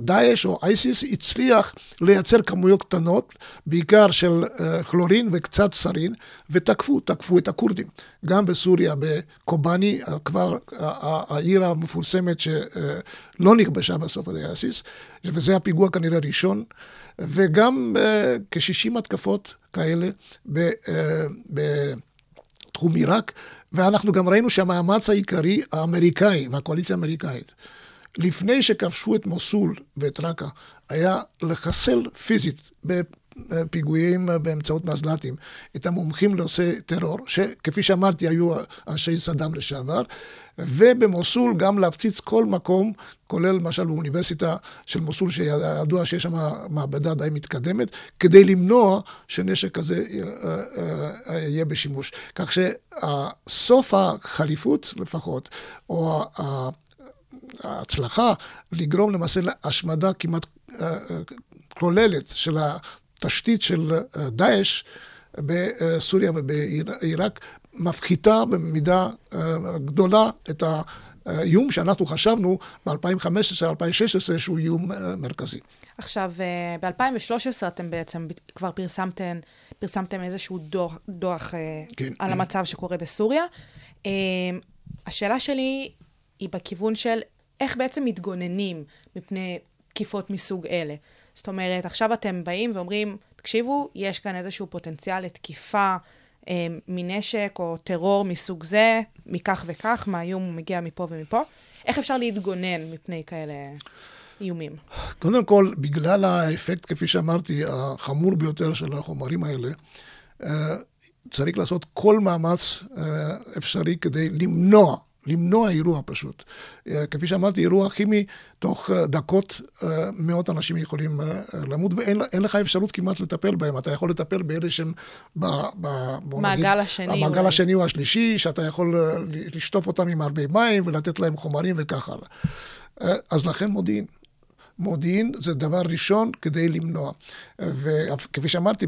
Speaker 2: דאעש או אייסיס הצליח לייצר כמויות קטנות, בעיקר של אה, כלורין וקצת סרין, ותקפו, תקפו את הכורדים. גם בסוריה, בקובאני, אה, כבר ה- העיר המפורסמת שלא נכבשה בסוף על אייסיס, וזה הפיגוע כנראה ראשון, וגם אה, כ-60 התקפות כאלה אה, בתחום עיראק, ואנחנו גם ראינו שהמאמץ העיקרי האמריקאי והקואליציה האמריקאית לפני שכבשו את מוסול ואת ראקה, היה לחסל פיזית בפיגועים באמצעות מזל"טים את המומחים לנושא טרור, שכפי שאמרתי היו אנשי סדאם לשעבר, ובמוסול גם להפציץ כל מקום, כולל למשל באוניברסיטה של מוסול, שידוע שיש שם מעבדה די מתקדמת, כדי למנוע שנשק כזה יהיה בשימוש. כך שסוף החליפות לפחות, או ההצלחה לגרום למעשה להשמדה כמעט כוללת של התשתית של דאעש בסוריה ובעיראק, מפחיתה במידה גדולה את האיום שאנחנו חשבנו ב-2015-2016 שהוא איום מרכזי.
Speaker 1: עכשיו, ב-2013 אתם בעצם כבר פרסמתם, פרסמתם איזשהו דוח, דוח כן. על המצב שקורה בסוריה. השאלה שלי היא בכיוון של איך בעצם מתגוננים מפני תקיפות מסוג אלה. זאת אומרת, עכשיו אתם באים ואומרים, תקשיבו, יש כאן איזשהו פוטנציאל לתקיפה אה, מנשק או טרור מסוג זה, מכך וכך, מהאיום הוא מגיע מפה ומפה. איך אפשר להתגונן מפני כאלה איומים?
Speaker 2: קודם כל, בגלל האפקט, כפי שאמרתי, החמור ביותר של החומרים האלה, אה, צריך לעשות כל מאמץ אה, אפשרי כדי למנוע למנוע אירוע פשוט. כפי שאמרתי, אירוע כימי, תוך דקות מאות אנשים יכולים למות, ואין לך אפשרות כמעט לטפל בהם. אתה יכול לטפל באלה שהם ב... ב
Speaker 1: מעגל נגיד, השני.
Speaker 2: המעגל השני או השלישי, שאתה יכול לשטוף אותם עם הרבה מים ולתת להם חומרים וכך הלאה. אז לכן מודיעין. מודיעין זה דבר ראשון כדי למנוע. וכפי שאמרתי,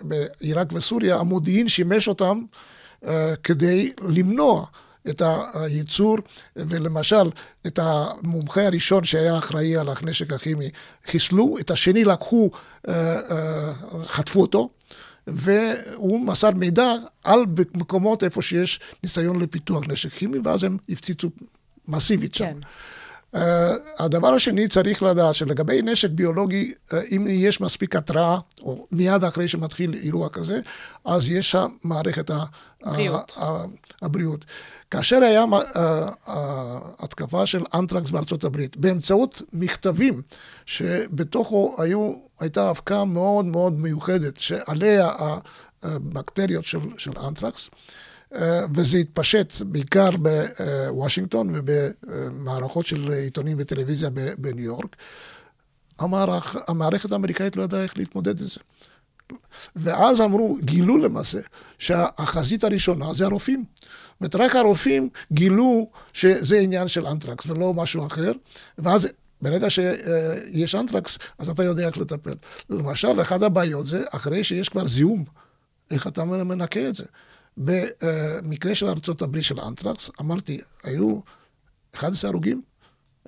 Speaker 2: בעיראק וסוריה, המודיעין שימש אותם כדי למנוע את הייצור, ולמשל, את המומחה הראשון שהיה אחראי על הנשק הכימי חיסלו, את השני לקחו, אה, אה, חטפו אותו. והוא מסר מידע על מקומות איפה שיש ניסיון לפיתוח נשק כימי, ואז הם הפציצו מסיבית שם.
Speaker 1: כן.
Speaker 2: Uh, הדבר השני, צריך לדעת שלגבי נשק ביולוגי, uh, אם יש מספיק התראה, או מיד אחרי שמתחיל אירוע כזה, אז יש שם מערכת ה-
Speaker 1: בריאות.
Speaker 2: ה- ה- הבריאות. כאשר היה uh, התקפה של אנטרקס בארצות הברית, באמצעות מכתבים שבתוכו היו, הייתה אבקה מאוד מאוד מיוחדת, שעליה הבקטריות של, של אנטרקס, אה, וזה התפשט בעיקר בוושינגטון ובמערכות של עיתונים וטלוויזיה בניו יורק. המערכ, המערכת האמריקאית לא ידעה איך להתמודד עם זה. ואז אמרו, גילו למעשה, שהחזית הראשונה זה הרופאים. זאת אומרת, רק הרופאים גילו שזה עניין של אנטרקס ולא משהו אחר, ואז ברגע שיש אנטרקס, אז אתה יודע איך לטפל. למשל, אחת הבעיות זה אחרי שיש כבר זיהום, איך אתה מנקה את זה. במקרה של ארצות הברית של אנטרקס, אמרתי, היו 11 הרוגים,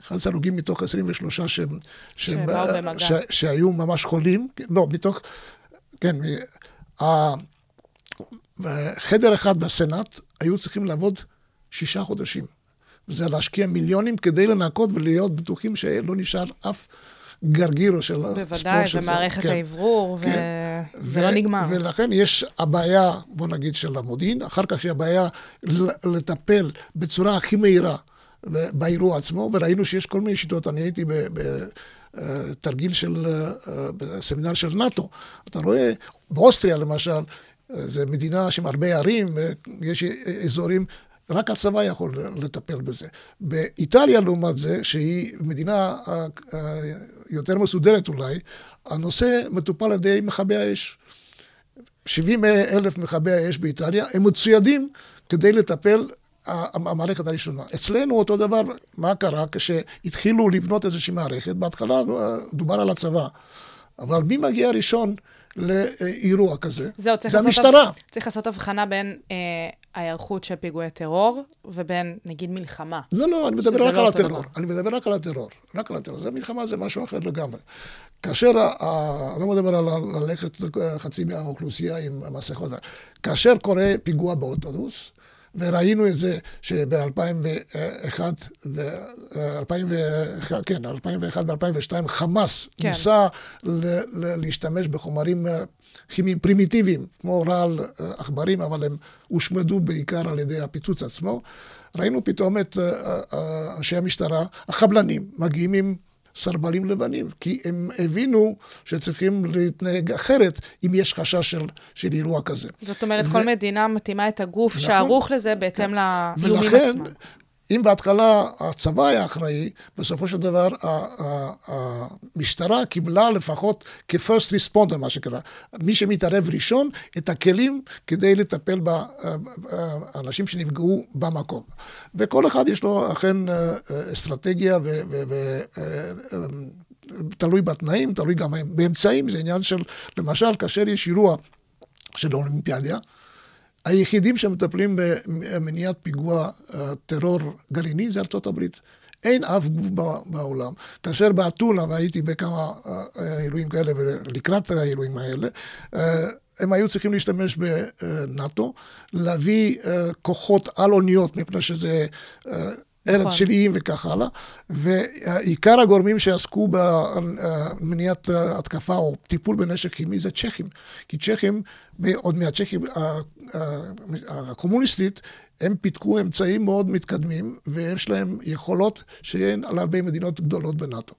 Speaker 2: 11 הרוגים מתוך 23 ש...
Speaker 1: שבאו במגע.
Speaker 2: ש... שהיו ממש חולים, לא, מתוך, כן, ה- חדר אחד בסנאט היו צריכים לעבוד שישה חודשים. וזה להשקיע מיליונים כדי לנקות ולהיות בטוחים שלא נשאר אף גרגיר של
Speaker 1: בוודאי,
Speaker 2: הספורט של זה.
Speaker 1: ומערכת
Speaker 2: כן.
Speaker 1: האוורור,
Speaker 2: כן.
Speaker 1: ו- ולא נגמר.
Speaker 2: ולכן יש הבעיה, בוא נגיד, של המודיעין, אחר כך יש הבעיה לטפל בצורה הכי מהירה באירוע עצמו, וראינו שיש כל מיני שיטות. אני הייתי בתרגיל של, אה, בסמינר של נאט"ו. אתה רואה, באוסטריה למשל, אה, זו מדינה עם הרבה ערים, אה, יש אזורים רק הצבא יכול לטפל בזה. באיטליה, לעומת זה, שהיא מדינה אה, אה, יותר מסודרת אולי, הנושא מטופל על ידי מכבי האש. 70 אלף מכבי האש באיטליה, הם מצוידים כדי לטפל המערכת הראשונה. אצלנו אותו דבר, מה קרה כשהתחילו לבנות איזושהי מערכת? בהתחלה אה, דובר על הצבא, אבל מי מגיע ראשון לאירוע כזה?
Speaker 1: זהו, צריך
Speaker 2: זה
Speaker 1: לעשות,
Speaker 2: המשטרה.
Speaker 1: צריך לעשות הבחנה בין אה, ההיערכות של פיגועי טרור ובין, נגיד, מלחמה.
Speaker 2: לא, לא, אני מדבר רק
Speaker 1: לא
Speaker 2: על הטרור.
Speaker 1: דבר.
Speaker 2: אני מדבר רק על הטרור. רק על הטרור. זה מלחמה, זה משהו אחר לגמרי. כאשר, אני לא מדבר על ללכת חצי מהאוכלוסייה עם מסכות. כאשר קורה פיגוע באוטובוס, וראינו את זה שב-2001, כן, 2001 ו-2002, חמאס
Speaker 1: כן.
Speaker 2: ניסה ל- ל- להשתמש בחומרים אה, פרימיטיביים, כמו רעל אה, עכברים, אבל הם הושמדו בעיקר על ידי הפיצוץ עצמו. ראינו פתאום את אה, אה, אנשי המשטרה, החבלנים, מגיעים עם סרבלים לבנים, כי הם הבינו שצריכים להתנהג אחרת אם יש חשש של, של אירוע כזה.
Speaker 1: זאת אומרת,
Speaker 2: ו-
Speaker 1: כל מדינה מתאימה את הגוף
Speaker 2: נכון.
Speaker 1: שערוך לזה בהתאם לאיומים
Speaker 2: ולכן,
Speaker 1: עצמם.
Speaker 2: אם בהתחלה הצבא היה אחראי, בסופו של דבר המשטרה קיבלה לפחות כ-first responder, מה שקרה. מי שמתערב ראשון, את הכלים כדי לטפל באנשים שנפגעו במקום. וכל אחד יש לו אכן אה, אה, אסטרטגיה ו... ו- אה, תלוי בתנאים, תלוי גם באמצעים, זה עניין של, למשל, כאשר יש אירוע של אולימפיאדיה, היחידים שמטפלים במניעת פיגוע אה, טרור גרעיני זה ארצות הברית. אין אף גוף בעולם. כאשר באתונה, והייתי בכמה אה, אירועים כאלה, ולקראת האירועים האלה, אה, הם היו צריכים להשתמש בנאט"ו, להביא כוחות על אוניות, מפני שזה ארץ
Speaker 1: נכון.
Speaker 2: של איים וכך הלאה, ועיקר הגורמים שעסקו במניעת התקפה או טיפול בנשק כימי זה צ'כים. כי צ'כים, עוד מהצ'כים הקומוניסטית, הם פיתחו אמצעים מאוד מתקדמים, ויש להם יכולות שאין על הרבה מדינות גדולות בנאט"ו.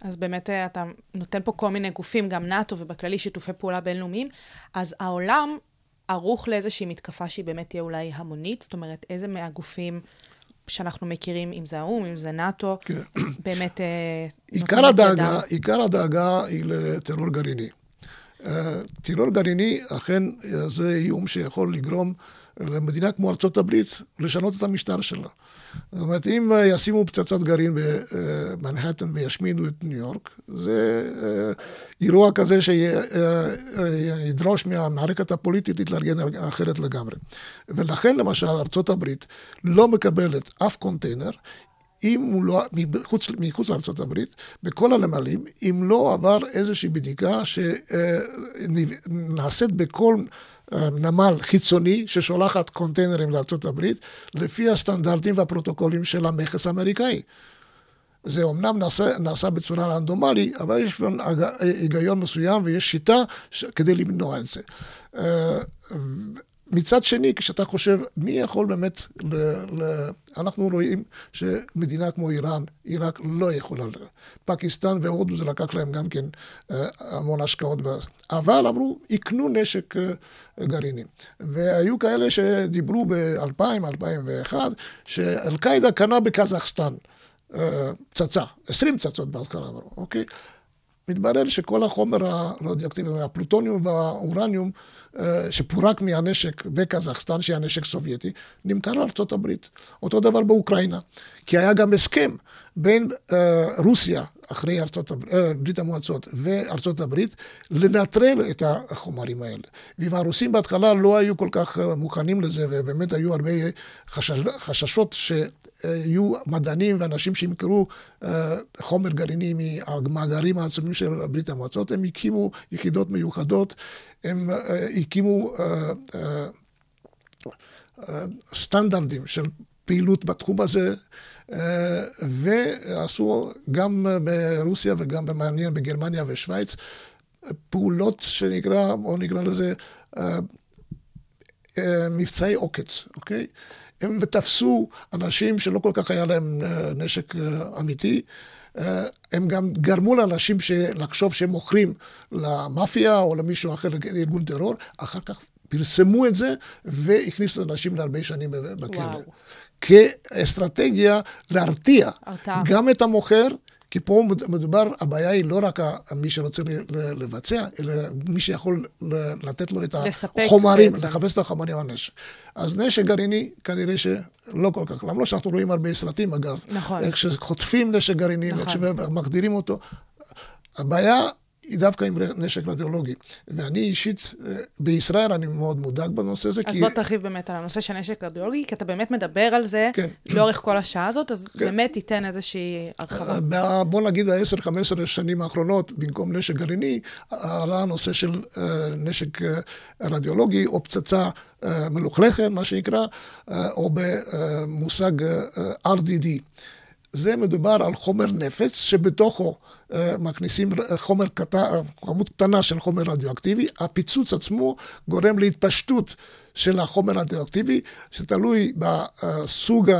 Speaker 1: אז באמת אה, אתה נותן פה כל מיני גופים, גם נאט"ו ובכללי שיתופי פעולה בינלאומיים, אז העולם ערוך לאיזושהי מתקפה שהיא באמת תהיה אולי המונית, זאת אומרת, איזה מהגופים שאנחנו מכירים, אם זה האו"ם, אם זה נאט"ו,
Speaker 2: כן.
Speaker 1: באמת אה,
Speaker 2: עיקר הדאגה. עיקר הדאגה היא לטרור גרעיני. אה, טרור גרעיני, אכן, אה, זה איום שיכול לגרום למדינה כמו ארצות הברית לשנות את המשטר שלה. זאת אומרת, אם אה, ישימו פצצת גרעין במנהטן וישמידו את ניו יורק, זה אה, אירוע כזה שידרוש מהמערכת הפוליטית להתארגן אחרת לגמרי. ולכן למשל ארצות הברית לא מקבלת אף קונטיינר אם הוא לא, מחוץ, מחוץ לארצות הברית, בכל הנמלים, אם לא עבר איזושהי בדיקה שנעשית בכל נמל חיצוני ששולחת קונטיינרים הברית, לפי הסטנדרטים והפרוטוקולים של המכס האמריקאי. זה אומנם נעשה, נעשה בצורה רנדומלי, אבל יש היגיון מסוים ויש שיטה ש... כדי למנוע את זה. מצד שני, כשאתה חושב, מי יכול באמת, ל, ל, אנחנו רואים שמדינה כמו איראן, עיראק לא יכולה, פקיסטן והודו זה לקח להם גם כן אה, המון השקעות, אבל אמרו, יקנו נשק אה, גרעיני. והיו כאלה שדיברו ב-2000, 2001, שאל-קאעידה קנה בקזחסטן אה, פצצה, 20 פצצות בהתחלה אמרו, אוקיי? מתברר שכל החומר הרדיואקטיבי, הפלוטוניום והאורניום, שפורק מהנשק בקזחסטן, שהיה נשק סובייטי, נמכר לארצות הברית. אותו דבר באוקראינה. כי היה גם הסכם בין אה, רוסיה, אחרי ארצות, אה, ברית המועצות וארצות הברית, לנטרל את החומרים האלה. והרוסים בהתחלה לא היו כל כך אה, מוכנים לזה, ובאמת היו הרבה חשש, חששות שיהיו מדענים ואנשים שימכרו אה, חומר גרעיני מהמאגרים העצומים של ברית המועצות. הם הקימו יחידות מיוחדות, הם אה, הקימו אה, אה, אה, סטנדרטים של פעילות בתחום הזה. אה, ועשו גם ברוסיה וגם במעניין בגרמניה ושוויץ פעולות שנקרא, בואו נקרא לזה אה, אה, מבצעי עוקץ, אוקיי? הם תפסו אנשים שלא כל כך היה להם נשק אמיתי. הם גם גרמו לאנשים לחשוב שהם מוכרים למאפיה או למישהו אחר, לארגון טרור, אחר כך פרסמו את זה והכניסו אנשים להרבה שנים בכלא. וואו. כאסטרטגיה להרתיע הרתעה. גם את המוכר, כי פה מדובר, הבעיה היא לא רק מי שרוצה לבצע, אלא מי שיכול לתת לו את החומרים, לחפש את החומרים הנשק. אז נשק גרעיני, כנראה שלא כל כך, למרות שאנחנו רואים הרבה סרטים אגב. נכון. איך שחוטפים נשק גרעיני, נכון. איך שמגדירים אותו. הבעיה היא דווקא עם נשק רדיולוגי. ואני אישית, אה, בישראל אני מאוד מודאג בנושא הזה.
Speaker 1: אז כי... בוא תרחיב באמת על הנושא של נשק רדיולוגי, כי אתה באמת מדבר על זה כן. לאורך כל השעה הזאת, אז כן. באמת תיתן איזושהי הרחבה.
Speaker 2: אה, בוא נגיד ה-10-15 שנים האחרונות, במקום נשק גרעיני, עלה הנושא של uh, נשק רדיולוגי או פצצה מלוכלכת, מה שנקרא, או במושג RDD. זה מדובר על חומר נפץ שבתוכו אה, מכניסים חומר קטן, כמות קטנה של חומר רדיואקטיבי, הפיצוץ עצמו גורם להתפשטות של החומר הרדיואקטיבי, שתלוי בסוג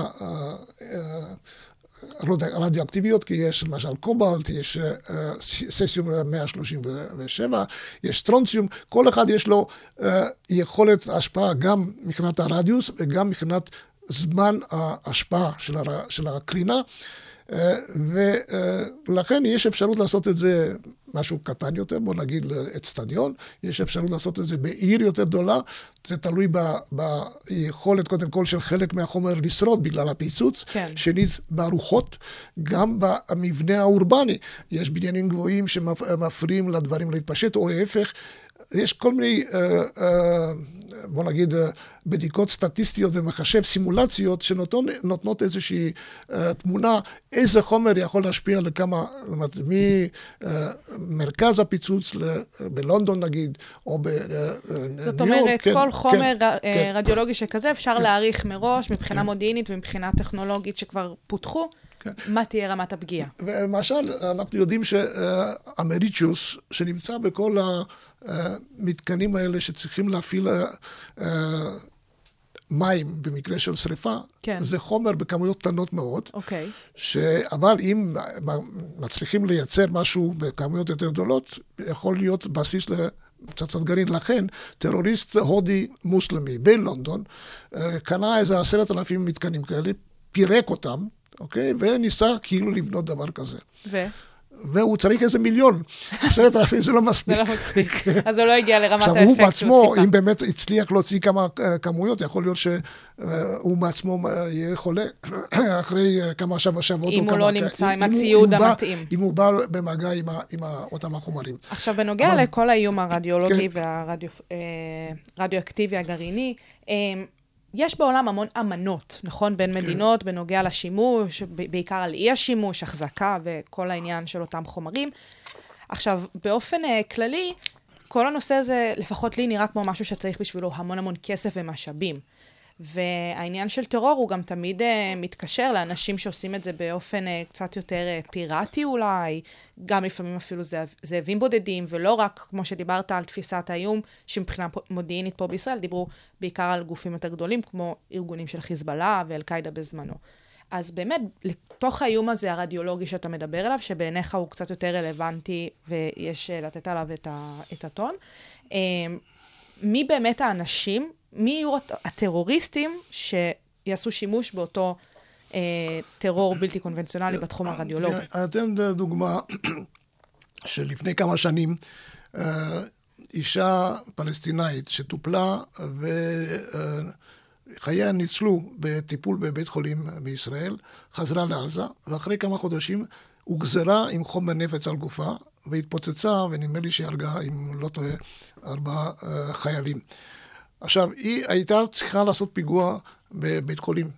Speaker 2: הרדיואקטיביות, כי יש למשל קובלט, יש אה, ססיום 137, יש טרונציום, כל אחד יש לו אה, יכולת השפעה גם מבחינת הרדיוס וגם מבחינת זמן ההשפעה של הקרינה. ולכן יש אפשרות לעשות את זה משהו קטן יותר, בוא נגיד לאצטדיון, יש אפשרות לעשות את זה בעיר יותר גדולה, זה תלוי ב, ביכולת קודם כל של חלק מהחומר לשרוד בגלל הפיצוץ, כן. שנית בארוחות, גם במבנה האורבני, יש בניינים גבוהים שמפריעים לדברים להתפשט, או ההפך. יש כל מיני, אה, אה, בוא נגיד, אה, בדיקות סטטיסטיות ומחשב סימולציות שנותנות איזושהי תמונה איזה חומר יכול להשפיע לכמה, זאת אומרת, ממרכז הפיצוץ בלונדון נגיד, או בניו יורק.
Speaker 1: זאת אומרת, כן, כל כן, חומר כן, רדיולוגי שכזה אפשר כן. להעריך מראש מבחינה כן. מודיעינית ומבחינה טכנולוגית שכבר פותחו. כן. מה תהיה רמת הפגיעה.
Speaker 2: למשל, אנחנו יודעים שאמריצ'וס, שנמצא בכל המתקנים האלה שצריכים להפעיל אה, מים במקרה של שריפה, כן. זה חומר בכמויות קטנות מאוד. אוקיי. ש... אבל אם מצליחים לייצר משהו בכמויות יותר גדולות, יכול להיות בסיס לפצצת גרעין. לכן, טרוריסט הודי מוסלמי בלונדון אה, קנה איזה עשרת אלפים מתקנים כאלה, פירק אותם, אוקיי? וניסה כאילו לבנות דבר כזה.
Speaker 1: ו?
Speaker 2: והוא צריך איזה מיליון. עשרת אלפים זה לא מספיק.
Speaker 1: זה לא מספיק. אז הוא לא הגיע לרמת
Speaker 2: עכשיו,
Speaker 1: האפקט
Speaker 2: הוא
Speaker 1: שהוא
Speaker 2: בעצמו,
Speaker 1: ציפה.
Speaker 2: אם באמת הצליח להוציא כמה אה, כמויות, יכול להיות שהוא בעצמו אה, יהיה חולה אחרי אה, כמה שב- שבועות.
Speaker 1: אם הוא לא נמצא עם
Speaker 2: הוא-
Speaker 1: הציוד
Speaker 2: הוא
Speaker 1: המתאים.
Speaker 2: אם הוא בא במגע עם אותם החומרים.
Speaker 1: עכשיו, בנוגע לכל האיום הרדיולוגי
Speaker 2: כן.
Speaker 1: והרדיואקטיבי הגרעיני, אה, יש בעולם המון אמנות, נכון? בין. מדינות, בנוגע לשימוש, בעיקר על אי-השימוש, החזקה וכל העניין של אותם חומרים. עכשיו, באופן אה, כללי, כל הנושא הזה, לפחות לי, נראה כמו משהו שצריך בשבילו המון המון כסף ומשאבים. והעניין של טרור הוא גם תמיד uh, מתקשר לאנשים שעושים את זה באופן uh, קצת יותר uh, פיראטי אולי, גם לפעמים אפילו זאב, זאבים בודדים, ולא רק, כמו שדיברת על תפיסת האיום, שמבחינה מודיעינית פה בישראל, דיברו בעיקר על גופים יותר גדולים, כמו ארגונים של חיזבאללה ואל-קאעידה בזמנו. אז באמת, לתוך האיום הזה הרדיולוגי שאתה מדבר עליו, שבעיניך הוא קצת יותר רלוונטי ויש לתת עליו את, ה, את הטון, מי באמת האנשים, מי יהיו הט- הטרוריסטים שיעשו שימוש באותו אה, טרור בלתי קונבנציונלי בתחום הרדיולוגי?
Speaker 2: אני אתן דוגמה שלפני כמה שנים אה, אישה פלסטינאית שטופלה וחייה ניצלו בטיפול בבית חולים בישראל, חזרה לעזה, ואחרי כמה חודשים הוגזרה עם חומר נפץ על גופה, והתפוצצה, ונדמה לי שהיא הרגה, אם לא טועה, ארבעה אה, חיילים. עכשיו, היא הייתה צריכה לעשות פיגוע בבית חולים.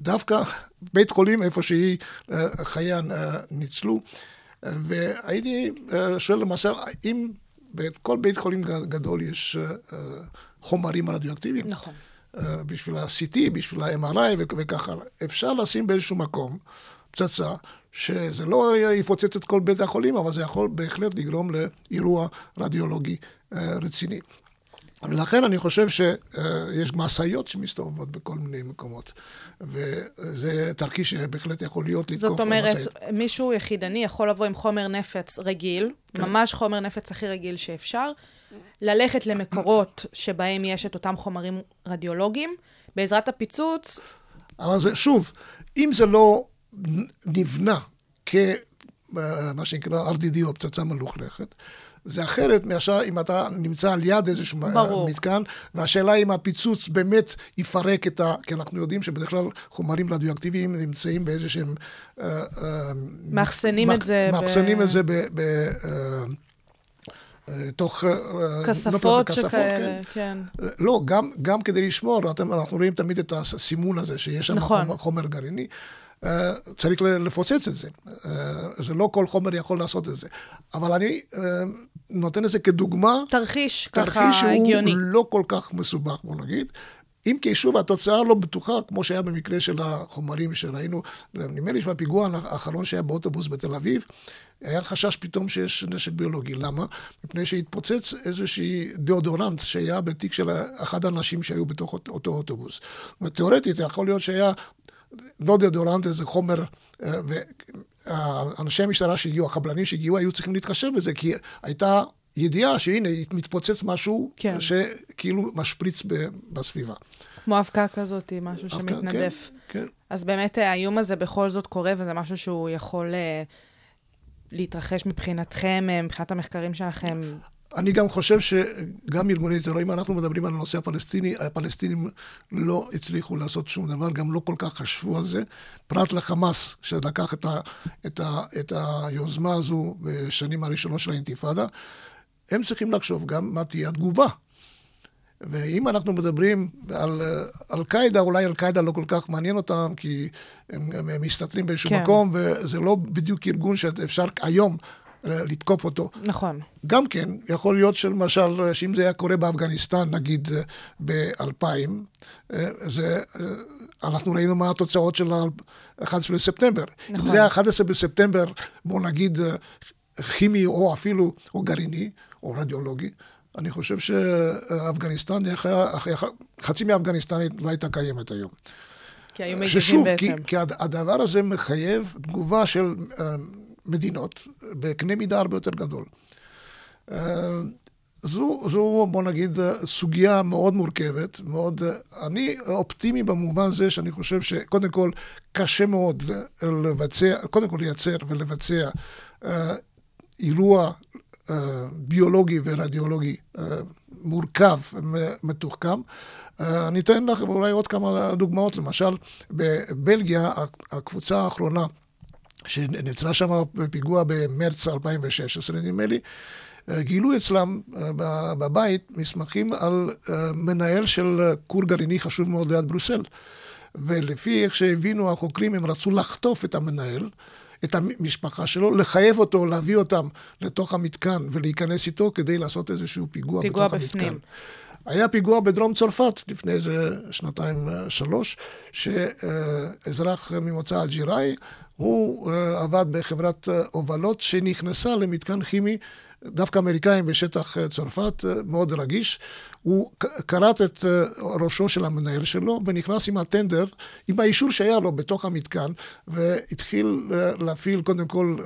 Speaker 2: דווקא בית חולים, איפה שהיא, אה, חייה אה, ניצלו. והייתי אה, שואל למשל, אם בכל בית חולים גדול יש חומרים רדיואקטיביים,
Speaker 1: נכון.
Speaker 2: בשביל ה-CT, בשביל ה-MRI וכך הלאה, אפשר לשים באיזשהו מקום פצצה, שזה לא יפוצץ את כל בית החולים, אבל זה יכול בהחלט לגרום לאירוע רדיולוגי רציני. ולכן אני חושב שיש משאיות שמסתובבות בכל מיני מקומות, וזה תרחיש שבהחלט יכול להיות לתקוף
Speaker 1: זאת אומרת,
Speaker 2: משאית.
Speaker 1: מישהו יחידני יכול לבוא עם חומר נפץ רגיל,
Speaker 2: כן.
Speaker 1: ממש חומר נפץ הכי רגיל שאפשר, ללכת למקורות שבהם יש את אותם חומרים רדיולוגיים, בעזרת הפיצוץ,
Speaker 2: אבל זה, שוב, אם זה לא נבנה כמה שנקרא RDD או פצצה מלוכלכת, זה אחרת מאשר אם אתה נמצא על יד איזשהו
Speaker 1: ברור.
Speaker 2: מתקן, והשאלה אם הפיצוץ באמת יפרק את ה... כי אנחנו יודעים שבדרך כלל חומרים רדיואקטיביים נמצאים באיזה שהם... אה, אה,
Speaker 1: מאחסנים את זה ב-
Speaker 2: מאחסנים את זה ב... ב אה, תוך... לא
Speaker 1: כספות שכאלה, כן.
Speaker 2: לא, גם, גם כדי לשמור, אתם, אנחנו רואים תמיד את הסימון הזה, שיש שם
Speaker 1: נכון.
Speaker 2: חומר, חומר גרעיני, uh, צריך לפוצץ את זה. Uh, זה לא כל חומר יכול לעשות את זה. אבל אני uh, נותן את זה כדוגמה,
Speaker 1: תרחיש
Speaker 2: תרחיש
Speaker 1: ככה
Speaker 2: שהוא
Speaker 1: הגיוני.
Speaker 2: לא כל כך מסובך, בוא נגיד. אם כי שוב, התוצאה לא בטוחה, כמו שהיה במקרה של החומרים שראינו. נדמה לי שבפיגוע האחרון שהיה באוטובוס בתל אביב, היה חשש פתאום שיש נשק ביולוגי. למה? מפני שהתפוצץ איזושהי דאודורנט שהיה בתיק של אחד האנשים שהיו בתוך אותו, אותו אוטובוס. תיאורטית, יכול להיות שהיה לא דאודורנט, איזה חומר, ואנשי המשטרה שהגיעו, הקבלנים שהגיעו, היו צריכים להתחשב בזה, כי הייתה ידיעה שהנה, מתפוצץ משהו
Speaker 1: כן.
Speaker 2: שכאילו משפריץ ב- בסביבה.
Speaker 1: כמו אבקה כזאת, משהו
Speaker 2: אבקה,
Speaker 1: שמתנדף.
Speaker 2: כן, כן.
Speaker 1: אז באמת אה, האיום הזה בכל זאת קורה, וזה משהו שהוא יכול אה, להתרחש מבחינתכם, אה, מבחינת המחקרים שלכם.
Speaker 2: אני גם חושב שגם ארגוני טרור, אם אנחנו מדברים על הנושא הפלסטיני, הפלסטינים לא הצליחו לעשות שום דבר, גם לא כל כך חשבו על זה, פרט לחמאס, שלקח את, ה, את, ה, את היוזמה הזו בשנים הראשונות של האינתיפאדה, הם צריכים לחשוב גם מה תהיה התגובה. ואם אנחנו מדברים על אל-קאעידה, אולי אל-קאעידה לא כל כך מעניין אותם, כי הם, הם, מסתתרים באיזשהו
Speaker 1: כן.
Speaker 2: מקום, וזה לא בדיוק ארגון שאפשר היום לתקוף אותו.
Speaker 1: נכון.
Speaker 2: גם כן, יכול להיות שלמשל, שאם זה היה קורה באפגניסטן, נגיד ב-2000, זה, אה, אנחנו ראינו מה התוצאות של ה-11 בספטמבר.
Speaker 1: נכון.
Speaker 2: אם זה היה 11 בספטמבר, בוא נגיד אה, כימי או אפילו, או גרעיני, או רדיולוגי, אני חושב שאפגניסטן, חצי מאפגניסטן לא הייתה קיימת היום.
Speaker 1: כי היו מגיבים
Speaker 2: ששוב, כי. כי הד- הדבר הזה מחייב תגובה של מדינות בקנה מידה הרבה יותר גדול. Uh, זו, זו, בוא נגיד, סוגיה מאוד מורכבת, מאוד... אני אופטימי במובן זה שאני חושב שקודם כל קשה מאוד לבצע, קודם כל לייצר ולבצע אה, אירוע אה, ביולוגי ורדיולוגי אה, מורכב, מתוחכם. אה, אני אתן לך אולי עוד כמה דוגמאות. למשל, בבלגיה, הקבוצה האחרונה שנעצרה שם בפיגוע במרץ 2016, נדמה לי, גילו אצלם בבית מסמכים על מנהל של כור גרעיני חשוב מאוד ליד ברוסל. ולפי איך שהבינו החוקרים, הם רצו לחטוף את המנהל, את המשפחה שלו, לחייב אותו, להביא אותם לתוך המתקן ולהיכנס איתו כדי לעשות איזשהו פיגוע,
Speaker 1: פיגוע
Speaker 2: בתוך
Speaker 1: בפנים.
Speaker 2: המתקן. היה פיגוע בדרום צרפת לפני איזה שנתיים, שלוש, שאזרח ממוצא אלג'יראי, הוא אה, עבד בחברת אה, הובלות שנכנסה למתקן כימי דווקא אמריקאים בשטח אה, צרפת, אה, מאוד רגיש. הוא כרת את אה, ראשו של המנהל שלו ונכנס עם הטנדר, עם האישור שהיה לו בתוך המתקן, והתחיל להפעיל קודם כל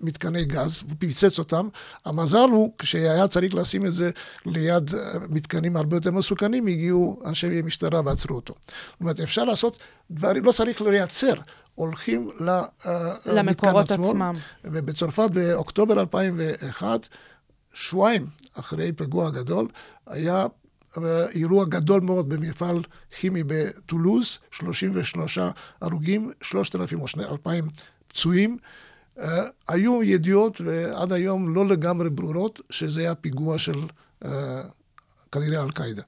Speaker 2: מתקני גז, ופיצץ אותם. המזל הוא, כשהיה צריך לשים את זה ליד מתקנים הרבה יותר מסוכנים, הגיעו אנשי משטרה ועצרו אותו. זאת אומרת, אפשר לעשות דברים, לא צריך לייצר. הולכים
Speaker 1: למקורות עצמם.
Speaker 2: ובצרפת באוקטובר 2001, שבועיים אחרי פיגוע גדול, היה אה, אירוע גדול מאוד במפעל כימי בטולוז, 33 הרוגים, 3,000 או 2,000 פצועים. Uh, היו ידיעות, ועד היום לא לגמרי ברורות, שזה היה פיגוע של uh, כנראה אל-קאעידה.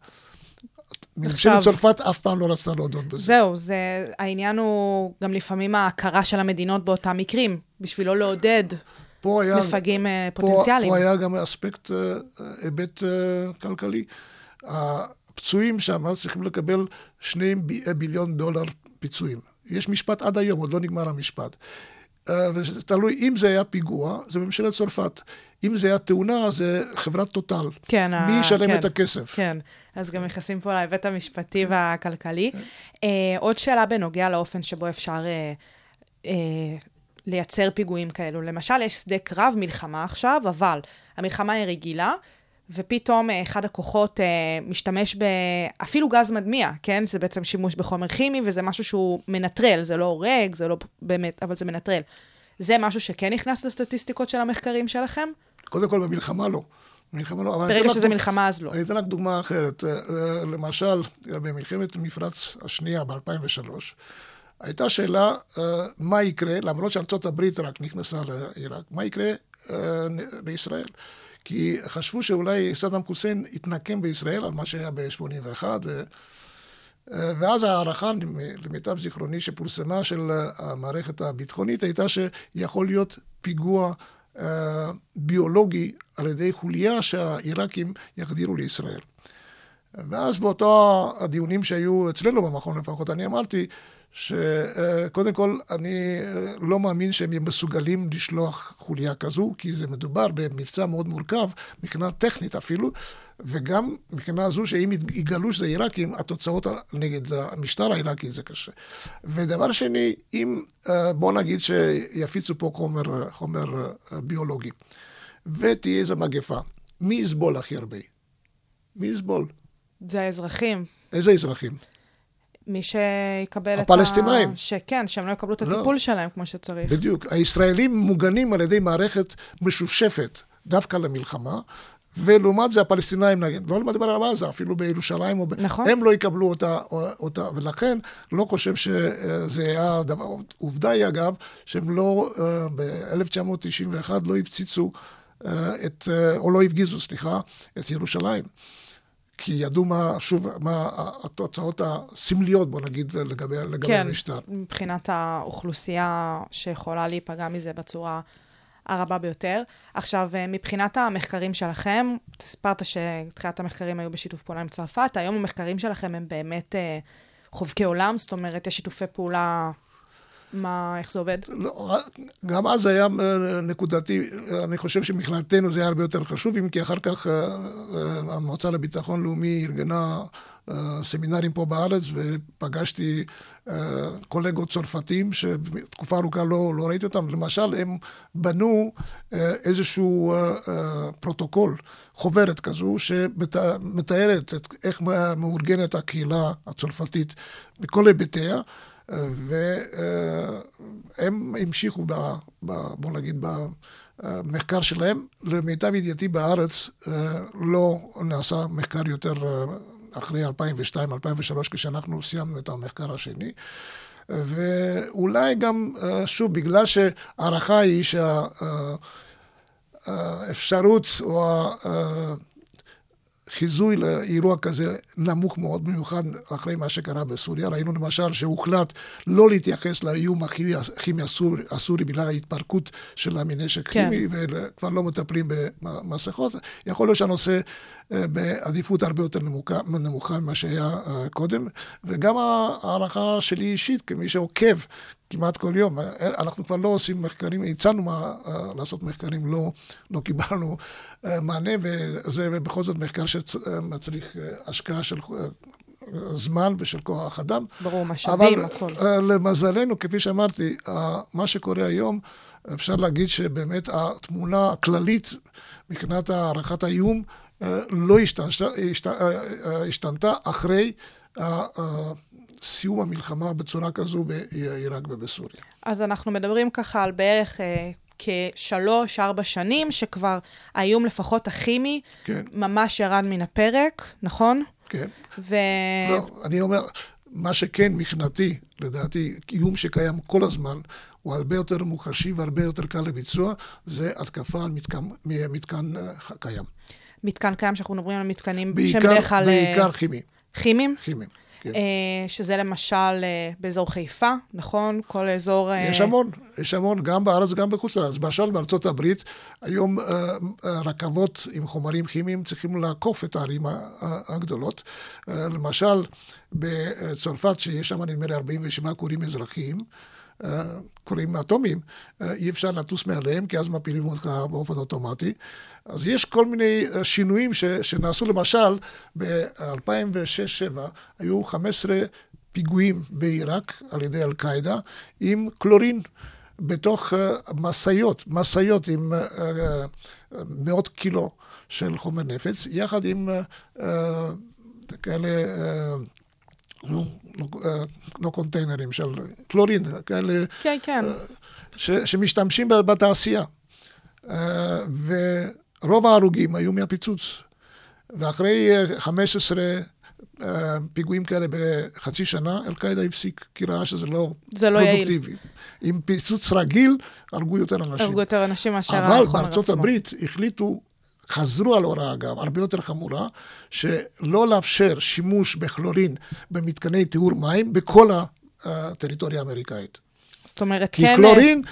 Speaker 2: ממשלת צרפת אף פעם לא רצתה להודות בזה.
Speaker 1: זהו, זה, העניין הוא גם לפעמים ההכרה של המדינות באותם מקרים, בשביל לא לעודד היה, מפגעים אה, פה, פוטנציאליים.
Speaker 2: פה היה גם אספקט, אה, היבט אה, כלכלי. הפצועים שם צריכים לקבל שני ביליון דולר פיצויים. יש משפט עד היום, עוד לא נגמר המשפט. וזה תלוי, אם זה היה פיגוע, זה ממשלת צרפת. אם זה היה תאונה, זה חברת טוטל.
Speaker 1: כן.
Speaker 2: מי ישלם
Speaker 1: כן,
Speaker 2: את הכסף?
Speaker 1: כן. אז גם נכנסים פה להיבט המשפטי והכלכלי. כן. Uh, עוד שאלה בנוגע לאופן שבו אפשר uh, uh, לייצר פיגועים כאלו. למשל, יש שדה קרב, מלחמה עכשיו, אבל המלחמה היא רגילה, ופתאום אחד הכוחות uh, משתמש באפילו גז מדמיע, כן? זה בעצם שימוש בחומר כימי, וזה משהו שהוא מנטרל, זה לא הורג, זה לא באמת, אבל זה מנטרל. זה משהו שכן נכנס לסטטיסטיקות של המחקרים שלכם?
Speaker 2: קודם כל, במלחמה לא.
Speaker 1: מלחמה לא. ברגע שזה מלחמה אז לא.
Speaker 2: אני אתן לך דוגמה אחרת. אה, אה, למשל, במלחמת מפרץ השנייה ב-2003, הייתה שאלה אה, מה יקרה, למרות שארצות הברית רק נכנסה לעיראק, מה יקרה לישראל? כי חשבו שאולי סדאם חוסיין יתנקם בישראל על מה שהיה ב-81, ואז ההערכה, למיטב זיכרוני, שפורסמה של המערכת הביטחונית, הייתה שיכול להיות פיגוע ביולוגי על ידי חוליה שהעיראקים יחדירו לישראל. ואז באותו הדיונים שהיו אצלנו במכון לפחות, אני אמרתי שקודם כל אני לא מאמין שהם מסוגלים לשלוח חוליה כזו, כי זה מדובר במבצע מאוד מורכב, מבחינה טכנית אפילו, וגם מבחינה זו שאם יגלו שזה עיראקים, התוצאות נגד המשטר העיראקי זה קשה. ודבר שני, אם בוא נגיד שיפיצו פה חומר, חומר ביולוגי, ותהיה איזו מגפה, מי יסבול הכי הרבה? מי יסבול?
Speaker 1: זה האזרחים.
Speaker 2: איזה אזרחים?
Speaker 1: מי שיקבל את
Speaker 2: ה... הפלסטינאים.
Speaker 1: שכן, שהם לא יקבלו את הטיפול לא. שלהם כמו שצריך.
Speaker 2: בדיוק. הישראלים מוגנים על ידי מערכת משופשפת דווקא למלחמה, ולעומת זה הפלסטינאים נגיד, לא מדבר על עזה, אפילו בירושלים,
Speaker 1: נכון.
Speaker 2: הם לא יקבלו אותה, אותה, ולכן לא חושב שזה היה דבר, עובדה היא אגב, שהם לא, אה, ב-1991 לא הפציצו אה, את, אה, או לא הפגיזו, סליחה, את ירושלים. כי ידעו מה, שוב, מה התוצאות הסמליות, בוא נגיד, לגבי, לגבי
Speaker 1: כן,
Speaker 2: המשטר.
Speaker 1: כן, מבחינת האוכלוסייה שיכולה להיפגע מזה בצורה הרבה ביותר. עכשיו, מבחינת המחקרים שלכם, סיפרת שתחילת המחקרים היו בשיתוף פעולה עם צרפת, היום המחקרים שלכם הם באמת אה, חובקי עולם, זאת אומרת, יש שיתופי פעולה מה, איך זה עובד?
Speaker 2: לא, גם אז היה אה, נקודתי, אני חושב שמבחינתנו זה היה הרבה יותר חשוב, אם כי אחר כך אה, אה, המועצה לביטחון לאומי ארגנה סמינרים פה בארץ, ופגשתי קולגות צרפתים שתקופה ארוכה לא, לא ראיתי אותם. למשל, הם בנו איזשהו פרוטוקול, חוברת כזו, שמתארת איך מאורגנת הקהילה הצרפתית בכל היבטיה. והם המשיכו, ב, ב, בוא נגיד, ב, המחקר שלהם. למיטב ידיעתי בארץ אה, לא נעשה מחקר יותר אה, אחרי 2002-2003, כשאנחנו סיימנו את המחקר השני. ואולי גם, אה, שוב, בגלל שההערכה היא שהאפשרות או חיזוי לאירוע כזה נמוך מאוד, במיוחד אחרי מה שקרה בסוריה. ראינו למשל שהוחלט לא להתייחס לאיום הכימי הסורי, הסורי בגלל ההתפרקות שלה מנשק כן. כימי, וכבר לא מטפלים במסכות. יכול להיות שהנושא אה, בעדיפות הרבה יותר נמוכה, נמוכה ממה שהיה אה, קודם, וגם ההערכה שלי אישית, כמי שעוקב כמעט כל יום. אנחנו כבר לא עושים מחקרים, הצענו מה, אה, לעשות מחקרים, לא, לא קיבלנו מענה, וזה בכל זאת מחקר שמצריך השקעה של זמן ושל כוח אדם.
Speaker 1: ברור, משאבים,
Speaker 2: הכל. אבל למזלנו, כפי שאמרתי, מה שקורה היום, אפשר להגיד שבאמת התמונה הכללית מבחינת הערכת האיום לא השתנתה, השתנתה אחרי סיום המלחמה בצורה כזו בעיראק ובסוריה.
Speaker 1: אז אנחנו מדברים ככה על בערך אה, כשלוש-ארבע שנים, שכבר האיום לפחות הכימי כן. ממש ירד מן הפרק, נכון?
Speaker 2: כן. ו... לא, אני אומר, מה שכן מבחינתי, לדעתי, איום שקיים כל הזמן, הוא הרבה יותר מוחשי והרבה יותר קל לביצוע, זה התקפה על מתקן, מתקן אה, קיים.
Speaker 1: מתקן קיים, שאנחנו מדברים על מתקנים
Speaker 2: שהם בדרך כלל... בעיקר אה, כימיים.
Speaker 1: כימיים?
Speaker 2: כן.
Speaker 1: אה, שזה למשל אה, באזור חיפה, נכון? כל אזור...
Speaker 2: יש המון, יש המון, גם בארץ וגם בחוץ לארץ. למשל בארצות הברית, היום רכבות עם חומרים כימיים צריכים לעקוף את הערים הגדולות. למשל, בצרפת, שיש שם נדמה לי 47 כורים אזרחיים, כורים אטומיים, אי אפשר לטוס מעליהם, כי אז מפילים אותך באופן אוטומטי. אז יש כל מיני אה, שינויים ש, שנעשו, למשל, ב-2006-2007 היו 15 פיגועים בעיראק על ידי אל-קאעידה עם קלורין. בתוך uh, משאיות, משאיות עם uh, מאות קילו של חומר נפץ, יחד עם כאלה, uh, לא, לא קונטיינרים של קלורין, כאלה,
Speaker 1: כן, כן.
Speaker 2: ש, שמשתמשים בתעשייה. Uh, רוב ההרוגים היו מהפיצוץ. ואחרי 15 אה, אה, פיגועים כאלה בחצי שנה, אל-קאעידה הפסיק, כי ראה שזה לא,
Speaker 1: זה לא
Speaker 2: פרודוקטיבי. יעיל. עם פיצוץ רגיל, הרגו יותר אנשים.
Speaker 1: הרגו יותר אנשים מאשר
Speaker 2: החומר עצמו. אבל בארצות הברית החליטו, חזרו על הוראה אגב, הרבה יותר חמורה, שלא לאפשר שימוש בכלורין במתקני טיהור מים בכל הטריטוריה האמריקאית.
Speaker 1: זאת אומרת,
Speaker 2: כי
Speaker 1: כן...
Speaker 2: כי קלורין...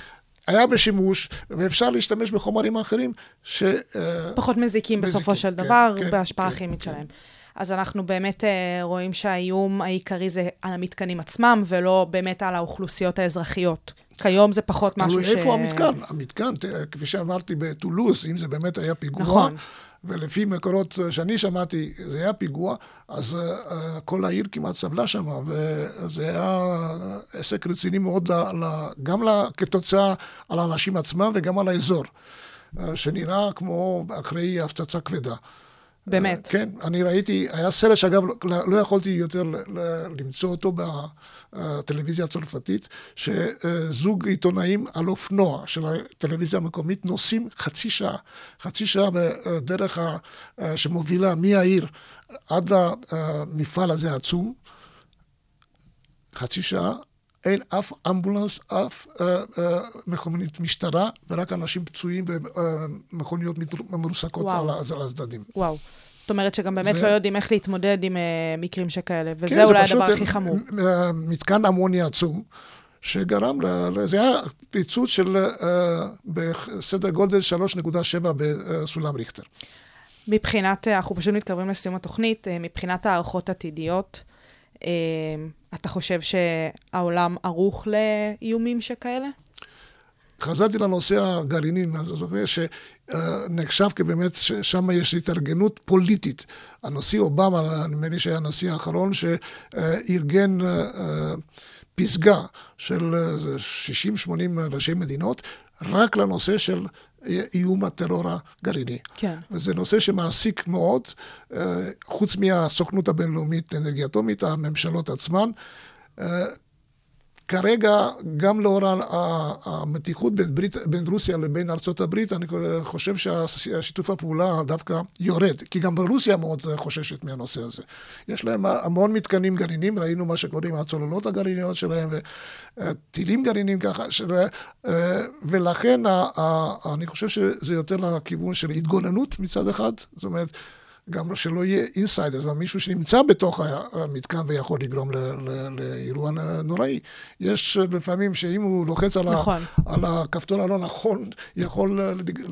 Speaker 2: היה בשימוש, ואפשר להשתמש בחומרים אחרים ש...
Speaker 1: אה, פחות מזיקים בסופו של כן, דבר, כן, בהשפעה כן, הכימית כן. שלהם. אז אנחנו באמת uh, רואים שהאיום העיקרי זה על המתקנים עצמם, ולא באמת על האוכלוסיות האזרחיות. כיום זה פחות משהו ש...
Speaker 2: איפה המתקן? המתקן, כפי שאמרתי בטולוז, אם זה באמת היה פיגוע, נכון. ולפי מקורות שאני שמעתי, זה היה פיגוע, אז uh, כל העיר כמעט סבלה שם, וזה היה עסק רציני מאוד, ל, ל, גם ל, כתוצאה על האנשים עצמם וגם על האזור, uh, שנראה כמו אחרי הפצצה כבדה.
Speaker 1: באמת.
Speaker 2: כן, אני ראיתי, היה סרט שאגב, לא יכולתי יותר למצוא אותו בטלוויזיה הצרפתית, שזוג עיתונאים על אופנוע של הטלוויזיה המקומית נוסעים חצי שעה, חצי שעה בדרך שמובילה מהעיר עד למפעל הזה העצום, חצי שעה, אין אף אמבולנס, אף אה, אה, מכונית משטרה, ורק אנשים פצועים ומכוניות מרוסקות על, על הצדדים.
Speaker 1: וואו. זאת אומרת שגם באמת זה... לא יודעים איך להתמודד עם uh, מקרים שכאלה, וזה כן, אולי הדבר הכי חמור.
Speaker 2: אה, מתקן אמוניה עצום, שגרם, ל... זה היה פיצוץ של uh, בסדר גודל 3.7 בסולם ריכטר.
Speaker 1: מבחינת, אנחנו פשוט מתקרבים לסיום התוכנית, מבחינת הערכות עתידיות, אתה חושב שהעולם ערוך לאיומים שכאלה?
Speaker 2: חזרתי לנושא הגרעיני, שנחשב כבאמת ששם יש התארגנות פוליטית. הנשיא אובמה, נדמה לי שהיה הנשיא האחרון, שארגן אה, פסגה של 60-80 ראשי מדינות, רק לנושא של איום הטרור הגרעיני.
Speaker 1: כן.
Speaker 2: וזה נושא שמעסיק מאוד, אה, חוץ מהסוכנות הבינלאומית לאנרגיה אטומית, הממשלות עצמן. כרגע, גם לאור המתיחות בין, ברית, בין רוסיה לבין ארצות הברית, אני חושב שהשיתוף הפעולה דווקא יורד, כי גם ברוסיה מאוד חוששת מהנושא הזה. יש להם המון מתקנים גרעיניים, ראינו מה שקורה עם הצוללות הגרעיניות שלהם, וטילים גרעיניים ככה, של, אה, ולכן אני חושב שזה יותר לכיוון של התגוננות מצד אחד, זאת אומרת, גם שלא יהיה אינסיידר, זה מישהו שנמצא בתוך המתקן ויכול לגרום לאירוע נוראי. יש לפעמים שאם הוא לוחץ על,
Speaker 1: נכון.
Speaker 2: ה, על הכפתור הלא נכון, יכול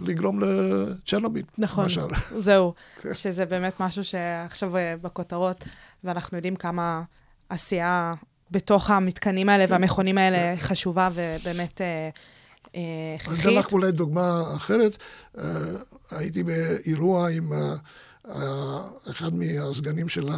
Speaker 2: לגרום לצ'רנוביל,
Speaker 1: נכון,
Speaker 2: למשל.
Speaker 1: זהו,
Speaker 2: כן.
Speaker 1: שזה באמת משהו שעכשיו אה, בכותרות, ואנחנו יודעים כמה עשייה בתוך המתקנים האלה והמכונים האלה חשובה ובאמת אה, אה,
Speaker 2: אני אתן
Speaker 1: הכרחית.
Speaker 2: לך אולי דוגמה אחרת. הייתי באירוע עם אחד מהסגנים של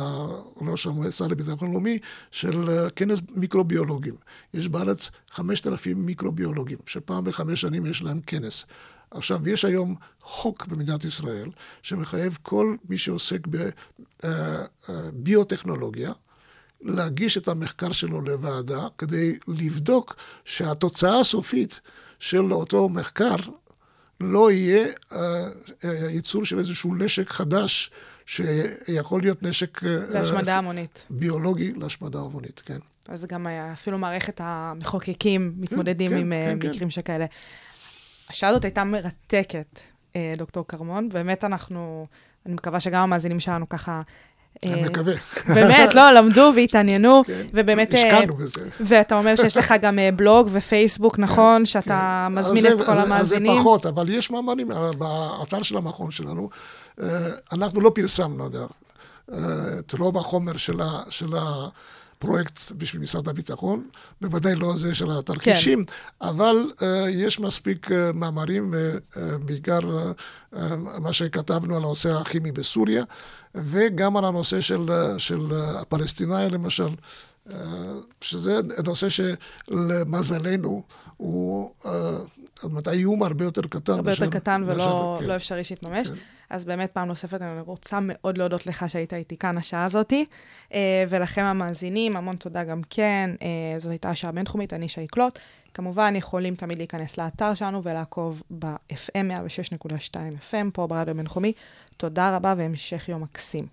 Speaker 2: ראש המועצה לביטחון לאומי, של אה, כנס מיקרוביולוגים. יש בארץ 5,000 מיקרוביולוגים, שפעם בחמש שנים יש להם כנס. עכשיו, יש היום חוק במדינת ישראל שמחייב כל מי שעוסק בביוטכנולוגיה, להגיש את המחקר שלו לוועדה כדי לבדוק שהתוצאה הסופית של אותו מחקר לא יהיה אה, אה, ייצור של איזשהו נשק חדש, שיכול להיות נשק אה,
Speaker 1: והשמדה המונית.
Speaker 2: ביולוגי להשמדה המונית, כן.
Speaker 1: אז גם אפילו מערכת המחוקקים מתמודדים
Speaker 2: כן,
Speaker 1: עם אה,
Speaker 2: כן, כן.
Speaker 1: מקרים שכאלה. השעה הזאת הייתה מרתקת, אה, דוקטור כרמון. באמת אנחנו, אני מקווה שגם המאזינים שלנו ככה... אה,
Speaker 2: אני מקווה.
Speaker 1: באמת, לא, למדו והתעניינו,
Speaker 2: כן.
Speaker 1: ובאמת... אה,
Speaker 2: השקענו בזה.
Speaker 1: ואתה אומר שיש לך גם אה, בלוג ופייסבוק, נכון? שאתה
Speaker 2: כן.
Speaker 1: מזמין
Speaker 2: אז
Speaker 1: את
Speaker 2: זה-
Speaker 1: כל
Speaker 2: אז-
Speaker 1: המאזינים.
Speaker 2: אז זה פחות, אבל יש מאמרים אה, באתר של המכון שלנו. אה, אנחנו לא פרסמנו, אגב, אה, את רוב החומר של ה- של הפרויקט בשביל משרד הביטחון, בוודאי לא זה של התרחישים, אבל אה, יש מספיק אה, מאמרים, אה, אה, בעיקר אה, אה, מה שכתבנו על הנושא הכימי בסוריה, וגם על הנושא של, אה, של אה, הפלסטינאים למשל. אה, שזה נושא שלמזלנו הוא זאת אומרת, האיום הרבה יותר קטן.
Speaker 1: הרבה יותר קטן ולא
Speaker 2: כן.
Speaker 1: לא אפשרי שיתממש.
Speaker 2: כן.
Speaker 1: אז באמת, פעם נוספת, אני רוצה מאוד להודות לך שהיית איתי כאן השעה הזאתי, ולכם המאזינים, המון תודה גם כן. זאת הייתה השעה הבינתחומית, אני שי קלוט. כמובן, יכולים תמיד להיכנס לאתר שלנו ולעקוב ב-FM 106.2 FM, פה ברדיו הבינתחומי. תודה רבה והמשך יום מקסים.